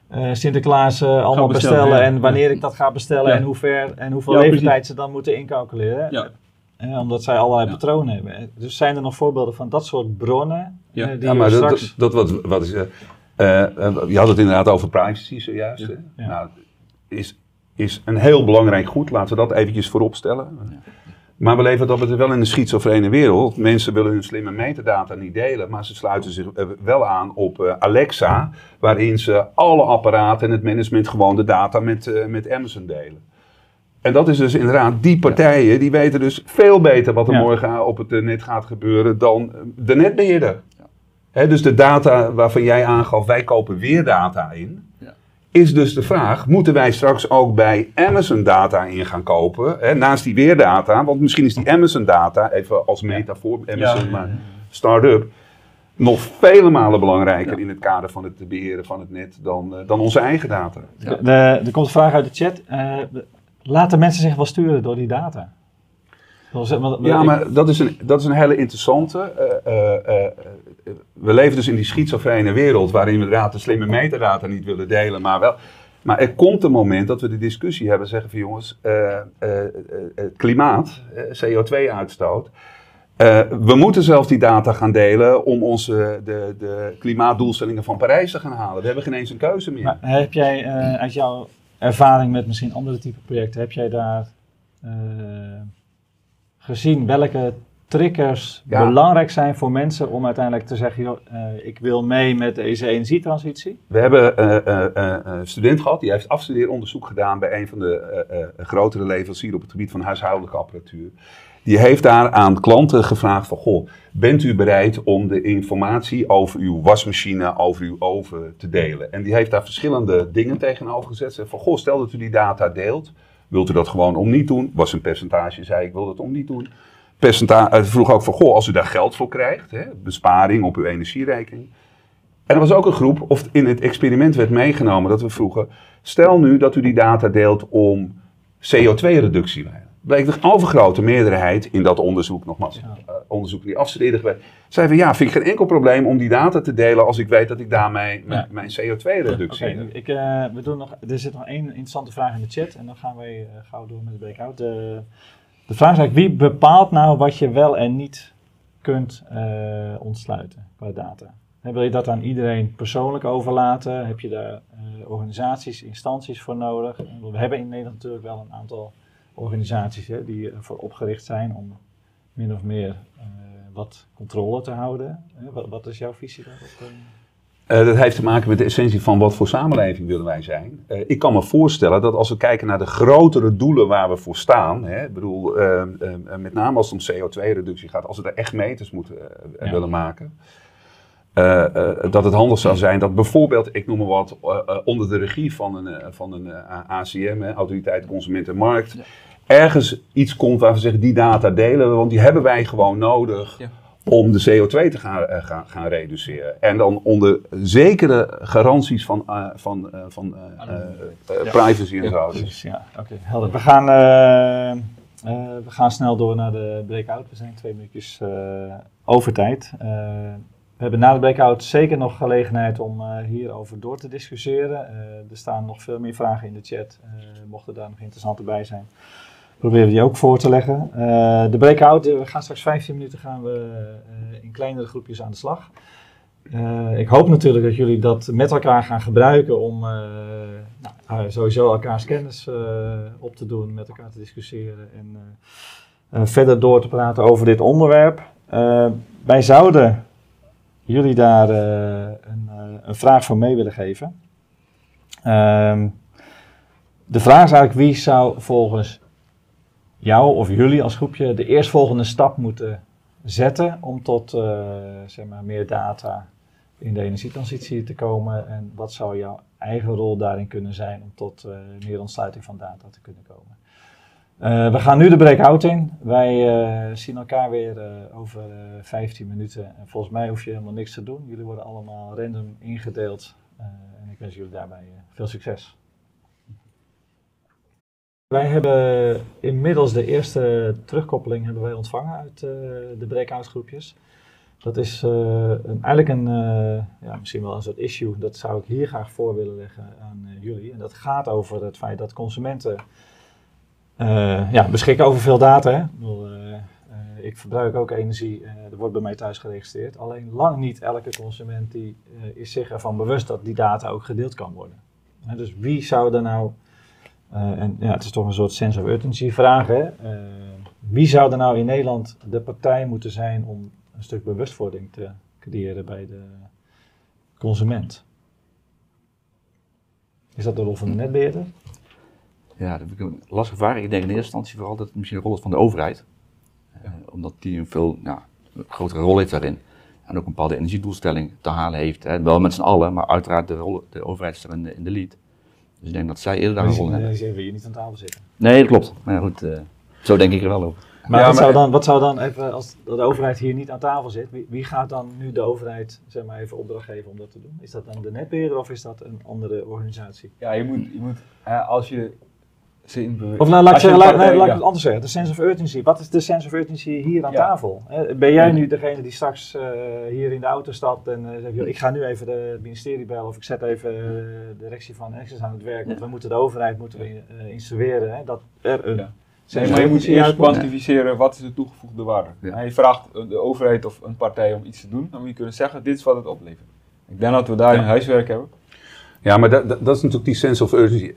eh, Sinterklaas allemaal bestellen, en wanneer ik dat ga bestellen en hoe ver en hoeveel leeftijd ze dan moeten incalculeren. Eh, omdat zij allerlei Ja. patronen hebben. Dus zijn er nog voorbeelden van dat soort bronnen Ja. eh, die Ja, je maar dat, straks... dat, dat wat, wat is. eh, eh, je had het inderdaad over privacy zojuist. Ja. hè? Ja. Nou, is, is een heel belangrijk goed. Laten we dat eventjes voorop stellen. Maar we leven dat betreft wel in een schizofrene wereld. Mensen willen hun slimme metadata niet delen, maar ze sluiten zich eh, wel aan op eh, Alexa, waarin ze alle apparaten en het management gewoon de data met, eh, met Amazon delen. En dat is dus inderdaad, die partijen die weten dus veel beter wat er Ja. morgen op het eh, net gaat gebeuren dan eh, de netbeheerder. Dus de data waarvan jij aangaf, wij kopen weer data in. Ja. Is dus de vraag, moeten wij straks ook bij Amazon data in gaan kopen? Naast die weerdata, want misschien is die Amazon data, even als metafoor, Amazon, maar start-up, nog vele malen belangrijker in het kader van het beheren van het net dan, eh, dan onze eigen data. Ja. De- er komt een vraag uit de chat. Eh, laten mensen zich wel sturen door die data? Ja, maar dat is een, dat is een hele interessante. eh, eh, eh, we leven dus in die schizofrene wereld waarin we inderdaad de slimme metadata niet willen delen, maar wel. Maar er komt een moment dat we de discussie hebben, zeggen van jongens, het klimaat, eh, CO2-uitstoot. eh, we moeten zelf die data gaan delen om onze de, de klimaatdoelstellingen van Parijs te gaan halen. We hebben geen eens een keuze meer. Maar heb jij uit jouw ervaring met misschien andere type projecten, heb jij daar eh, gezien welke triggers Ja. belangrijk zijn voor mensen om uiteindelijk te zeggen, joh, eh, ik wil mee met deze energietransitie? We hebben eh, een student gehad, die heeft afstudeeronderzoek gedaan bij een van de grotere leveranciers op het gebied van huishoudelijke apparatuur. Die heeft daar aan klanten gevraagd van, goh, bent u bereid om de informatie over uw wasmachine, over uw oven te delen? En die heeft daar verschillende dingen tegenover gezet. Ze van, goh, stel dat u die data deelt, wilt u dat gewoon om niet doen? Was een percentage, zei ik wil dat om niet doen. Percenta eh, vroeg ook van, goh, als u daar geld voor krijgt, hè, besparing op uw energierekening. En er was ook een groep, of in het experiment werd meegenomen, dat we vroegen, stel nu dat u die data deelt om CO2-reductie. Bleek de overgrote meerderheid in dat onderzoek, nogmaals, eh, onderzoek die afstudeerden geweest, zei van ja, vind ik geen enkel probleem om die data te delen als ik weet dat ik daarmee mijn, Ja. mijn CO2-reductie Oké, ik, eh, we doen nog, er zit nog één interessante vraag in de chat en dan gaan wij eh, gauw door met de breakout. De, de vraag is eigenlijk, wie bepaalt nou wat je wel en niet kunt ontsluiten qua data? Hè, wil je dat aan iedereen persoonlijk overlaten? Heb je daar organisaties, instanties voor nodig? En We hebben in Nederland natuurlijk wel een aantal organisaties hè, die ervoor opgericht zijn om min of meer eh, wat controle te houden. Hè, wat, wat is jouw visie daarop? eh? Eh, dat heeft te maken met de essentie van wat voor samenleving willen wij zijn. Ik kan me voorstellen dat als we kijken naar de grotere doelen waar we voor staan, hè, ik bedoel, met name als het om CO2-reductie gaat, als we er echt meters moeten Ja. willen maken, dat het handig zou zijn dat bijvoorbeeld, ik noem maar wat, onder de regie van een, van een ACM, Autoriteit Consument en Markt. Ergens iets komt waar we zeggen, die data delen we, want die hebben wij gewoon nodig Ja. om de CO2 te gaan, eh, gaan, gaan reduceren. En dan onder zekere garanties van, eh, van, eh, van Ja. privacy en zo. Dus Precies, ja. Oké, helder. We gaan, eh, eh, we gaan snel door naar de breakout. We zijn twee minuutjes eh, over tijd. Eh, we hebben na de breakout zeker nog gelegenheid om eh, hierover door te discussiëren. Eh, er staan nog veel meer vragen in de chat. Eh, mochten daar nog interessante bij zijn, proberen die ook voor te leggen. Eh, de breakout, we gaan straks 15 minuten gaan we eh, in kleinere groepjes aan de slag. Eh, ik hoop natuurlijk dat jullie dat met elkaar gaan gebruiken om nou, sowieso elkaars kennis op te doen, met elkaar te discussiëren en verder door te praten over dit onderwerp. Wij zouden jullie daar een, een vraag voor mee willen geven. Ehm, de vraag is eigenlijk wie zou volgens jou of jullie als groepje de eerstvolgende stap moeten zetten om tot eh, zeg maar meer data in de energietransitie te komen en wat zou jouw eigen rol daarin kunnen zijn om tot eh, meer ontsluiting van data te kunnen komen. Eh, we gaan nu de breakout in. Wij zien elkaar weer over eh 15 minuten. En volgens mij hoef je helemaal niks te doen. Jullie worden allemaal random ingedeeld. En ik wens jullie daarbij veel succes. Wij hebben inmiddels de eerste terugkoppeling hebben wij ontvangen uit eh, de breakout groepjes. Dat is eh, eigenlijk een, eh, ja, misschien wel een soort issue. Dat zou ik hier graag voor willen leggen aan jullie. En dat gaat over het feit dat consumenten ja, beschikken over veel data. Hè? Ik bedoel, ik verbruik ook energie, er wordt bij mij thuis geregistreerd. Alleen lang niet elke consument die, is zich ervan bewust dat die data ook gedeeld kan worden. Dus wie zou er nou, en ja, het is toch een soort sense of urgency vraag, hè? Eh, wie zou er nou in Nederland de partij moeten zijn om een stuk bewustwording te creëren bij de consument? Is dat de rol van de netbeheerder? Ja, dat vind ik een lastige vraag. Ik denk in eerste instantie vooral dat het misschien een rol is van de overheid. Eh, omdat die een veel een grotere rol heeft daarin. En ook een bepaalde energiedoelstelling te halen heeft. Hè. Wel met z'n allen, maar uiteraard de, rol, de overheid is er in de, in de lead. Dus ik denk dat zij eerder daar een rol hebben. Die zeggen hier niet aan tafel zitten. Nee, dat klopt. Maar ja, goed, eh, zo denk ik er wel over. Maar, Ja, wat, maar- zou dan, wat zou dan even, als de overheid hier niet aan tafel zit, wie, wie gaat dan nu de overheid zeg maar, even opdracht geven om dat te doen? Is dat dan de netbeheerder of is dat een andere organisatie? Ja, je moet, je moet hè, als je ze in beweging... Of nou, laat ik, zeggen, laat, partij- nee, laat ik ja. het anders zeggen, de sense of urgency. Wat is de sense of urgency hier aan Ja. tafel? Hè, Ben jij nu degene die straks eh, hier in de auto stapt en eh, zegt, joh, ik ga nu even de- het ministerie bellen of ik zet even eh, de directie van Access aan het werk, want we moeten de overheid moeten we, eh, instrueren hè, dat er een Nee, maar je moet eerst kwantificeren wat is de toegevoegde waarde. Ja. En je vraagt de overheid of een partij om iets te doen, dan moet je kunnen zeggen, dit is wat het oplevert. Ik denk dat we daar Ja. een huiswerk hebben. Ja, maar dat, dat, dat is natuurlijk die sense of urgency.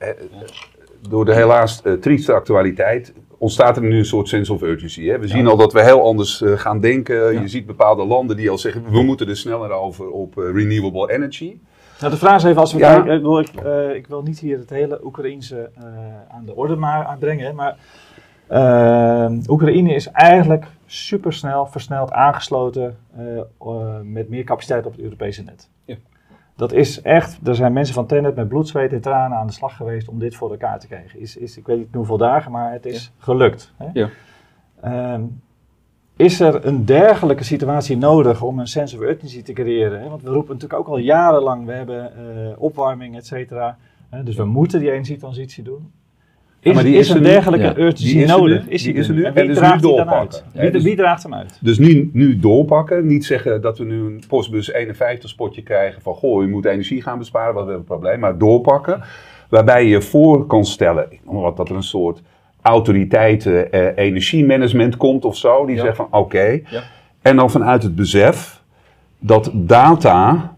Door de helaas eh, trieste actualiteit ontstaat er nu een soort sense of urgency. Hè? We zien al dat we heel anders eh, gaan denken. Ja. Je ziet bepaalde landen die al zeggen, we moeten er sneller over op eh, renewable energy. Nou, de vraag is even, als we Ja. kijken, ik wil, ik, ik wil niet hier het hele Oekraïense aan de orde maar aanbrengen, maar eh, Oekraïne is eigenlijk supersnel, versneld aangesloten met meer capaciteit op het Europese net. Dat is echt, er zijn mensen van Tenet met bloed, zweet en tranen aan de slag geweest om dit voor elkaar te krijgen. Is, is, ik weet niet hoeveel dagen, maar het is gelukt. Hè? Ja. Ehm, is er een dergelijke situatie nodig om een sense of urgency te creëren? Hè? Want we roepen natuurlijk ook al jarenlang, we hebben eh, opwarming, et cetera. Dus we moeten die energietransitie doen. Is, maar die is is er een dergelijke Ja. urgency Die is er nodig? nu. Is Die die is er nu. En En wie dus draagt nu doorpakken. Ja, Wie, dus- wie draagt hem uit? Dus nu, nu doorpakken. Niet zeggen dat we nu een postbus 51 spotje krijgen van goh, je moet energie gaan besparen, wat we hebben een probleem. Maar doorpakken. Waarbij je voor kan stellen, wat, dat er een soort autoriteiten eh, energiemanagement komt of zo. Die Ja. zegt van oké. Ja. En dan vanuit het besef dat data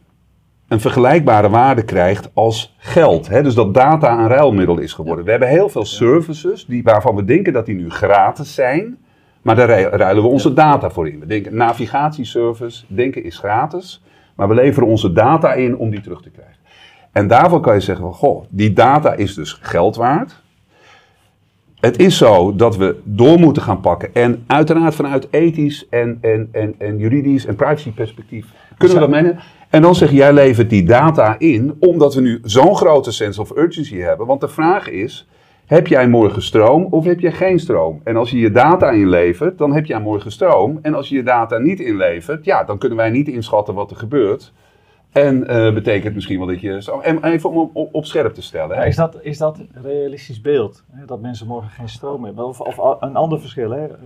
een vergelijkbare waarde krijgt als geld. Hè? Dus dat data een ruilmiddel is geworden. We hebben heel veel services die, waarvan we denken dat die nu gratis zijn. Maar daar ru- ruilen we onze data voor in. We denken navigatieservice, denken is gratis. Maar we leveren onze data in om die terug te krijgen. En daarvan kan je zeggen van, goh, die data is dus geld waard. Het is zo dat we door moeten gaan pakken. En uiteraard vanuit ethisch en, en, en, en juridisch en privacy perspectief kunnen we dat meenemen. En dan zeg je, jij levert die data in, omdat we nu zo'n grote sense of urgency hebben. Want de vraag is, heb jij morgen stroom of heb jij geen stroom? En als je je data inlevert, dan heb jij morgen stroom. En als je je data niet inlevert, ja, dan kunnen wij niet inschatten wat er gebeurt. En eh, betekent misschien wel dat je... zo- En even om op, op scherp te stellen. Hè? is, dat, is dat realistisch beeld? Hè? Dat mensen morgen geen stroom hebben? Of, of een ander verschil? Hè? Eh,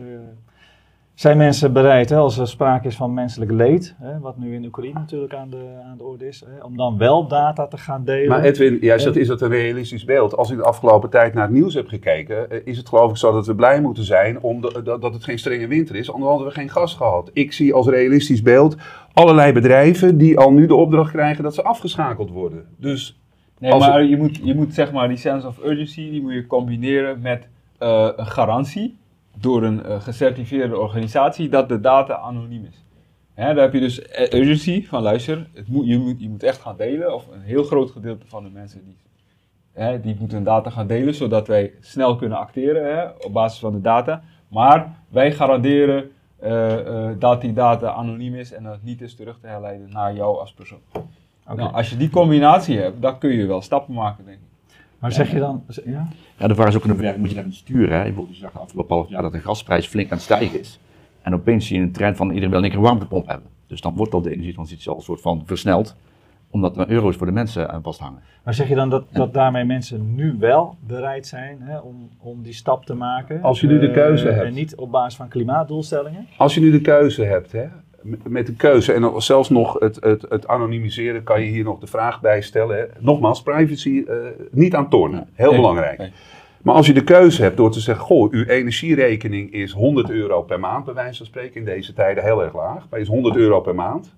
zijn mensen bereid, hè, als er sprake is van menselijk leed, hè, wat nu in Oekraïne natuurlijk aan de, aan de orde is, hè, om dan wel data te gaan delen? Maar Edwin, jij zegt, is dat een realistisch beeld? Als ik de afgelopen tijd naar het nieuws heb gekeken, eh, is het geloof ik zo dat we blij moeten zijn om de- dat, dat het geen strenge winter is, anders hadden we geen gas gehad. Ik zie als realistisch beeld allerlei bedrijven die al nu de opdracht krijgen dat ze afgeschakeld worden. Dus Nee, Als maar je moet, je moet zeg maar die sense of urgency, die moet je combineren met eh, een garantie door een eh, gecertificeerde organisatie dat de data anoniem is. Hè, daar heb je dus eh, urgency van luister, het moet, je, moet, je moet echt gaan delen, of een heel groot gedeelte van de mensen die, hè, die moeten hun data gaan delen, zodat wij snel kunnen acteren hè, op basis van de data. Maar wij garanderen eh, dat die data anoniem is en dat het niet is terug te herleiden naar jou als persoon. Nou, als je die combinatie hebt, dan kun je wel stappen maken, denk ik. Maar zeg je dan, ja? Ja, de vraag is ook in hoeverre moet je daarin sturen. Hè? Bijvoorbeeld, je zag de afgelopen half jaar dat de gasprijs flink aan het stijgen is. En opeens zie je een trend van iedereen wil een keer een warmtepomp hebben. Dus dan wordt al de energietransitie al een soort van versneld. Omdat er euro's voor de mensen aan vasthangen. Maar zeg je dan dat, dat daarmee mensen nu wel bereid zijn hè, om, om die stap te maken? Als je nu de Eh, keuze hebt. En niet op basis van klimaatdoelstellingen? als je nu de keuze hebt, hè, met- de keuze en zelfs nog het, het, het anonimiseren, kan je hier nog de vraag bij stellen. Hè. Nogmaals, privacy eh, niet aan tornen, heel Nee, belangrijk. nee. Maar als je de keuze hebt door te zeggen, goh, uw energierekening is 100 euro per maand, bij wijze van spreken, in deze tijden heel erg laag, maar is 100 euro per maand.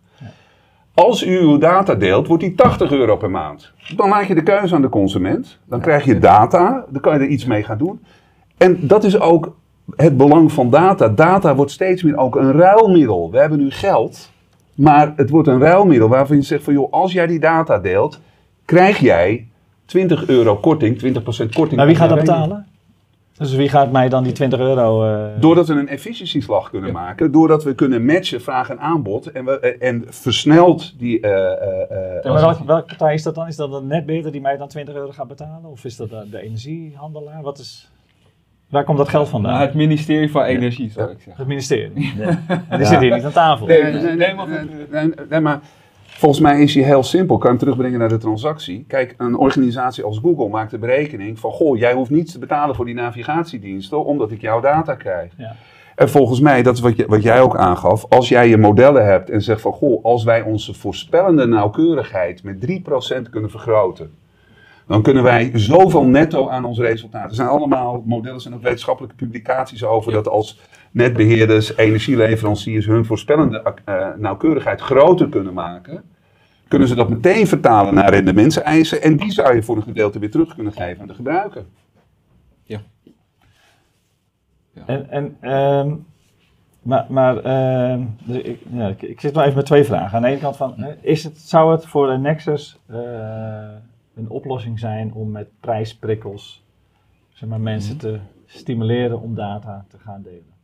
Als u uw data deelt, wordt die 80 euro per maand. Dan laat je de keuze aan de consument. Dan krijg je data, dan kan je er iets mee gaan doen. En dat is ook het belang van data. Data wordt steeds meer ook een ruilmiddel. We hebben nu geld, maar het wordt een ruilmiddel waarvan je zegt van joh, als jij die data deelt, krijg jij 20 euro korting, 20% korting. Maar wie gaat dat rekening. betalen? Dus wie gaat mij dan die 20 euro... eh, Doordat we een efficiëntieslag kunnen maken, doordat we kunnen matchen vraag en aanbod en, we, en versneld die. eh, eh, eh, Ja, maar welke, welke partij is dat dan? Is dat een netbeheerder die mij dan 20 euro gaat betalen? Of is dat de, de energiehandelaar? Wat is, waar komt dat geld vandaan? Nou, het ministerie van Energie, zou ik zeggen. Het ministerie. En die zit hier niet aan tafel. Nee, Nee, nee, nee, maar nee, goed. nee, nee, maar volgens mij is die heel simpel. Kan je hem terugbrengen naar de transactie. Kijk, een organisatie als Google maakt de berekening van... Goh, jij hoeft niets te betalen voor die navigatiediensten... omdat ik jouw data krijg. Ja. En volgens mij, dat is wat, je, wat jij ook aangaf... als jij je modellen hebt en zegt van... Goh, als wij onze voorspellende nauwkeurigheid... met 3% kunnen vergroten... dan kunnen wij zoveel netto aan ons resultaat. Er zijn allemaal modellen en ook wetenschappelijke publicaties over... dat als netbeheerders, energieleveranciers hun voorspellende eh, nauwkeurigheid groter kunnen maken, kunnen ze dat meteen vertalen naar rendementseisen en die zou je voor een gedeelte weer terug kunnen geven aan de gebruiker. En, en, ehm, maar, maar ehm, dus ik, ja, ik, ik zit wel even met twee vragen. Aan de ene kant van, hè, is het, zou het voor de Nexus eh, een oplossing zijn om met prijsprikkels zeg maar, mensen te stimuleren om data te gaan delen?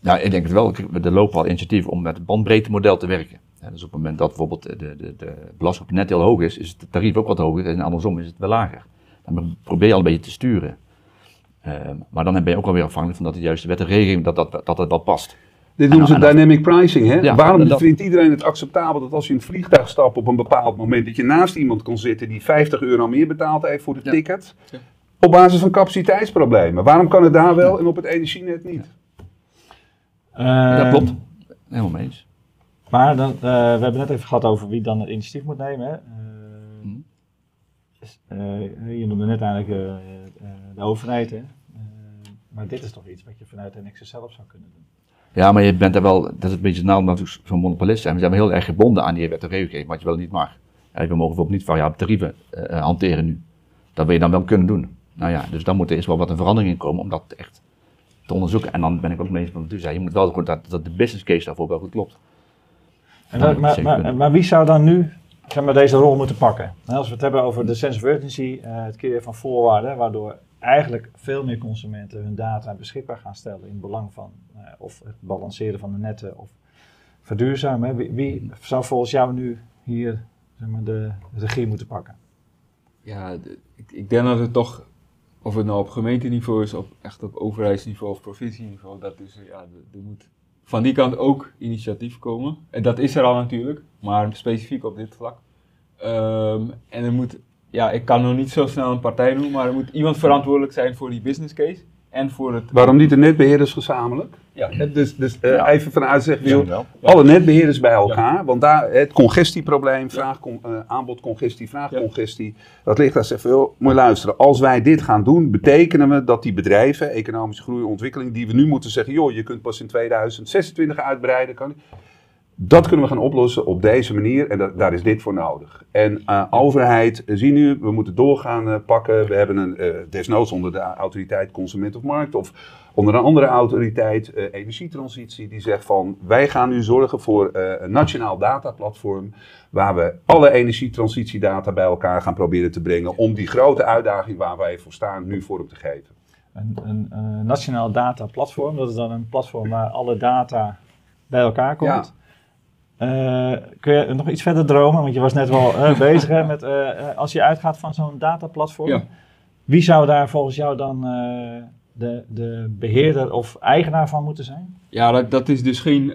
Nou, ik denk het wel. Er lopen al initiatieven om met het bandbreedtemodel te werken. Ja, dus op het moment dat bijvoorbeeld de, de, de belasting op net heel hoog is, is het tarief ook wat hoger en andersom is het wel lager. Dan probeer je al een beetje te sturen. Ehm, maar dan ben je ook alweer afhankelijk van dat de juiste wet en regeling, dat dat, dat, dat wel past. Dit noemen ze dynamic pricing. Hè? Ja, Waarom dat- vindt iedereen het acceptabel dat als je in een vliegtuig stapt op een bepaald moment, dat je naast iemand kan zitten die 50 euro meer betaalt heeft voor de Ja. ticket? Ja. Op basis van capaciteitsproblemen. Waarom kan het daar wel en op het energienet niet? dat Ehm, klopt. Helemaal mee eens. Maar dan, eh, we hebben net even gehad over wie dan het initiatief moet nemen. Hè? Eh, eh, je noemde net eigenlijk eh, eh, de overheid. Hè? Eh, maar dit is toch iets wat je vanuit Nexus zelf zou kunnen doen. Ja, maar je bent er wel, dat is een beetje nadeel natuurlijk zo'n monopolist zijn. We zijn wel heel erg gebonden aan die wet en regelgeving, wat je wel niet mag. Ja, we mogen bijvoorbeeld niet variabele tarieven eh, eh, hanteren nu. Dat wil je dan wel kunnen doen. Nou ja, dus dan moet er eerst wel wat een verandering in komen om dat echt te onderzoeken. En dan ben ik ook mee eens met wat u zei. Je moet wel goed dat, dat de business case daarvoor wel goed klopt. En dat- maar, maar, maar wie zou dan nu zeg maar, deze rol moeten pakken? Nou, als we het hebben over de sense of urgency, eh, het creëren van voorwaarden, waardoor eigenlijk veel meer consumenten hun data beschikbaar gaan stellen in belang van eh, of het balanceren van de netten of verduurzamen. Wie, wie zou volgens jou nu hier zeg maar, de regie moeten pakken? Ja, ik, ik denk dat het toch, of het nou op gemeenteniveau is, op, echt op overheidsniveau of provincieniveau, dat is, ja, er- er moet van die kant ook initiatief komen. En dat is er al natuurlijk, maar specifiek op dit vlak. Ehm, en er moet, ja, ik kan nog niet zo snel een partij noemen, maar er moet iemand verantwoordelijk zijn voor die business case en voor het... Waarom niet de netbeheerders gezamenlijk? Ja, Dus, dus eh, Ja. even vanuit zeggen, alle netbeheerders bij elkaar, want daar het congestieprobleem, vraag, con- eh, aanbodcongestie, vraagcongestie, dat ligt daar zeggen, joh, moet je luisteren, als wij dit gaan doen, betekenen we dat die bedrijven, economische groei en ontwikkeling, die we nu moeten zeggen, joh, je kunt pas in 2026 uitbreiden, kan dat kunnen we gaan oplossen op deze manier en da- daar is dit voor nodig. En eh, overheid, eh, zie nu, we moeten doorgaan eh, pakken. We hebben een, desnoods onder de autoriteit Consument of Markt of onder een andere autoriteit, energietransitie, die zegt van wij gaan nu zorgen voor een nationaal dataplatform waar we alle energietransitiedata bij elkaar gaan proberen te brengen om die grote uitdaging waar wij voor staan nu vorm te geven. Een, een, nationaal dataplatform, dat is dan een platform waar alle data bij elkaar komt. Eh, kun je nog iets verder dromen? Want je was net wel eh, bezig hè, met, eh, als je uitgaat van zo'n dataplatform. Ja. Wie zou daar volgens jou dan eh, de, de beheerder of eigenaar van moeten zijn? Ja, dat, dat is dus geen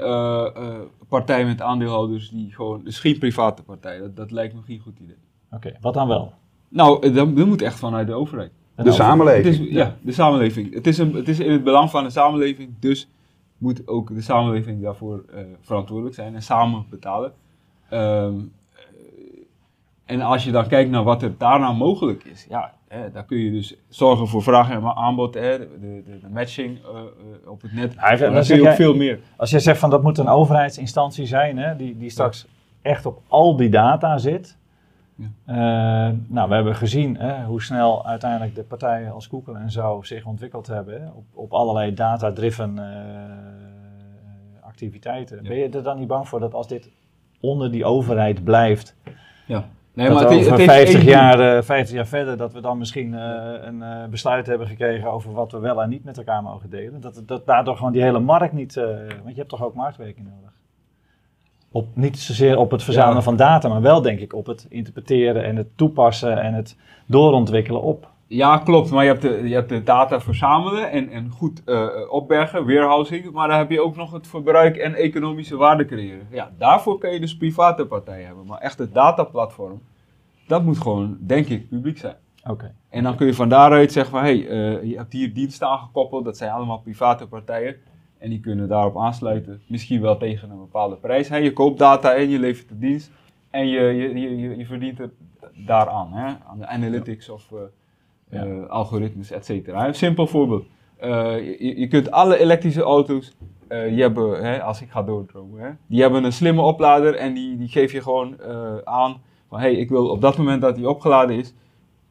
partij met aandeelhouders die gewoon, dus geen private partij. Dat, dat lijkt me geen goed idee. Oké, wat dan wel? Nou, dat, dat moet echt vanuit de overheid. De samenleving. is, ja, de samenleving. Het is, een, het is in het belang van de samenleving, dus moet ook de samenleving daarvoor eh, verantwoordelijk zijn en samen betalen. Ehm, eh, En als je dan kijkt naar wat er daarna mogelijk is, ja, hè, daar kun je dus zorgen voor vraag en aanbod, hè, de, de, de matching eh, op het net. Hij dan dan kun je ook veel meer. Als jij zegt van dat moet een overheidsinstantie zijn, hè, die, die straks echt op al die data zit. Ja. Eh, nou, we hebben gezien hè, hoe snel uiteindelijk de partijen als Google en zo zich ontwikkeld hebben hè, op, op allerlei data-driven eh, activiteiten. Ja. Ben je er dan niet bang voor dat als dit onder die overheid blijft, Ja. Nee, dat maar het, over het heeft 50, één doel. jaar, eh, 50 jaar verder, dat we dan misschien een besluit hebben gekregen over wat we wel en niet met elkaar mogen delen. Dat, dat daardoor gewoon die hele markt niet, want je hebt toch ook marktwerking nodig. Op, niet zozeer op het verzamelen Ja. van data, maar wel denk ik op het interpreteren en het toepassen en het doorontwikkelen op. Ja, klopt. Maar je hebt de, je hebt de data verzamelen en, en goed eh, opbergen, warehousing. Maar dan heb je ook nog het verbruik en economische waarde creëren. Ja, daarvoor kun je dus private partijen hebben. Maar echt het dataplatform, dat moet gewoon, denk ik, publiek zijn. Oké. En dan kun je van daaruit zeggen van, hé, hey, eh, je hebt hier diensten aangekoppeld. Dat zijn allemaal private partijen. En die kunnen daarop aansluiten. Misschien wel tegen een bepaalde prijs. Hè. Je koopt data en je levert de dienst. En je, je, je, je, je verdient het daaraan. Hè. Aan de analytics of eh, Ja. eh, algoritmes, et cetera. Een simpel voorbeeld. Eh, je, je kunt alle elektrische auto's, die hebben, hè, als ik ga doordromen, hè, die hebben een slimme oplader en die, die geef je gewoon aan van hé, hey, ik wil op dat moment dat die opgeladen is.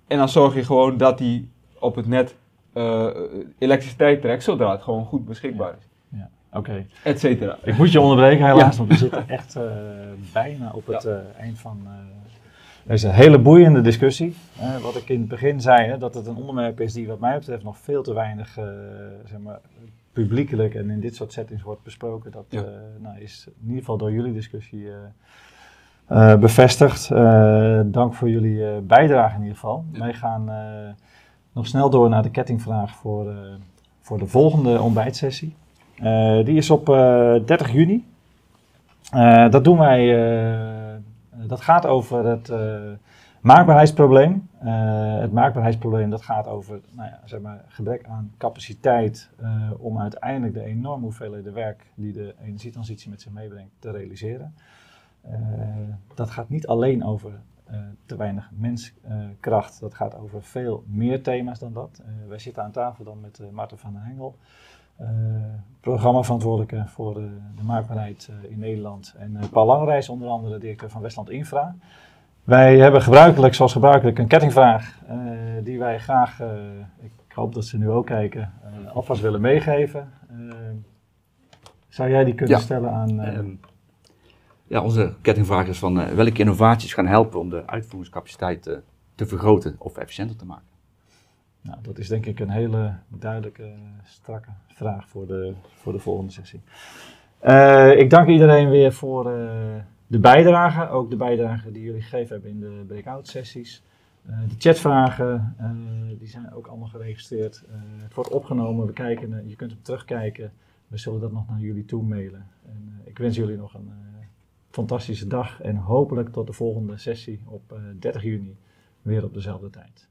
En dan zorg je gewoon dat die op het net elektriciteit trekt, zodra het gewoon goed beschikbaar is. Oké. Et cetera. Ik moet je onderbreken helaas, want we zitten echt eh, bijna op het eh, eind van eh, deze hele boeiende discussie. Eh, wat ik in het begin zei, hè, dat het een onderwerp is die wat mij betreft nog veel te weinig zeg maar, publiekelijk en in dit soort settings wordt besproken. Dat Ja. nou, is in ieder geval door jullie discussie bevestigd. Dank voor jullie bijdrage in ieder geval. Ja. Wij gaan nog snel door naar de kettingvraag voor, voor de volgende ontbijtsessie. Eh, die is op eh, 30 juni. Eh, dat doen wij. eh, dat gaat over het eh, maakbaarheidsprobleem. Eh, het maakbaarheidsprobleem dat gaat over nou ja, zeg maar, gebrek aan capaciteit eh, om uiteindelijk de enorme hoeveelheden werk die de energietransitie met zich meebrengt te realiseren. Eh, dat gaat niet alleen over eh, te weinig menskracht, dat gaat over veel meer thema's dan dat. Eh, wij zitten aan tafel dan met eh Marten van den Hengel, eh, programmaverantwoordelijke voor de, de maakbaarheid eh, in Nederland. En eh, Paul Langreis, onder andere directeur van Westland Infra. Wij hebben gebruikelijk, zoals gebruikelijk, een kettingvraag eh, die wij graag, eh, ik hoop dat ze nu ook kijken, eh, alvast willen meegeven. Eh, zou jij die kunnen Ja. stellen aan... eh, Ehm, ja, onze kettingvraag is van eh, welke innovaties gaan helpen om de uitvoeringscapaciteit eh, te vergroten of efficiënter te maken? Nou, dat is denk ik een hele duidelijke, strakke vraag voor de, voor de volgende sessie. Eh, ik dank iedereen weer voor eh, de bijdrage, ook de bijdrage die jullie gegeven hebben in de breakout sessies. Eh, de chatvragen, die zijn ook allemaal geregistreerd. Het wordt opgenomen, we kijken, je kunt hem terugkijken. We zullen dat nog naar jullie toe mailen. En, ik wens jullie nog een fantastische dag en hopelijk tot de volgende sessie op eh, 30 juni weer op dezelfde tijd.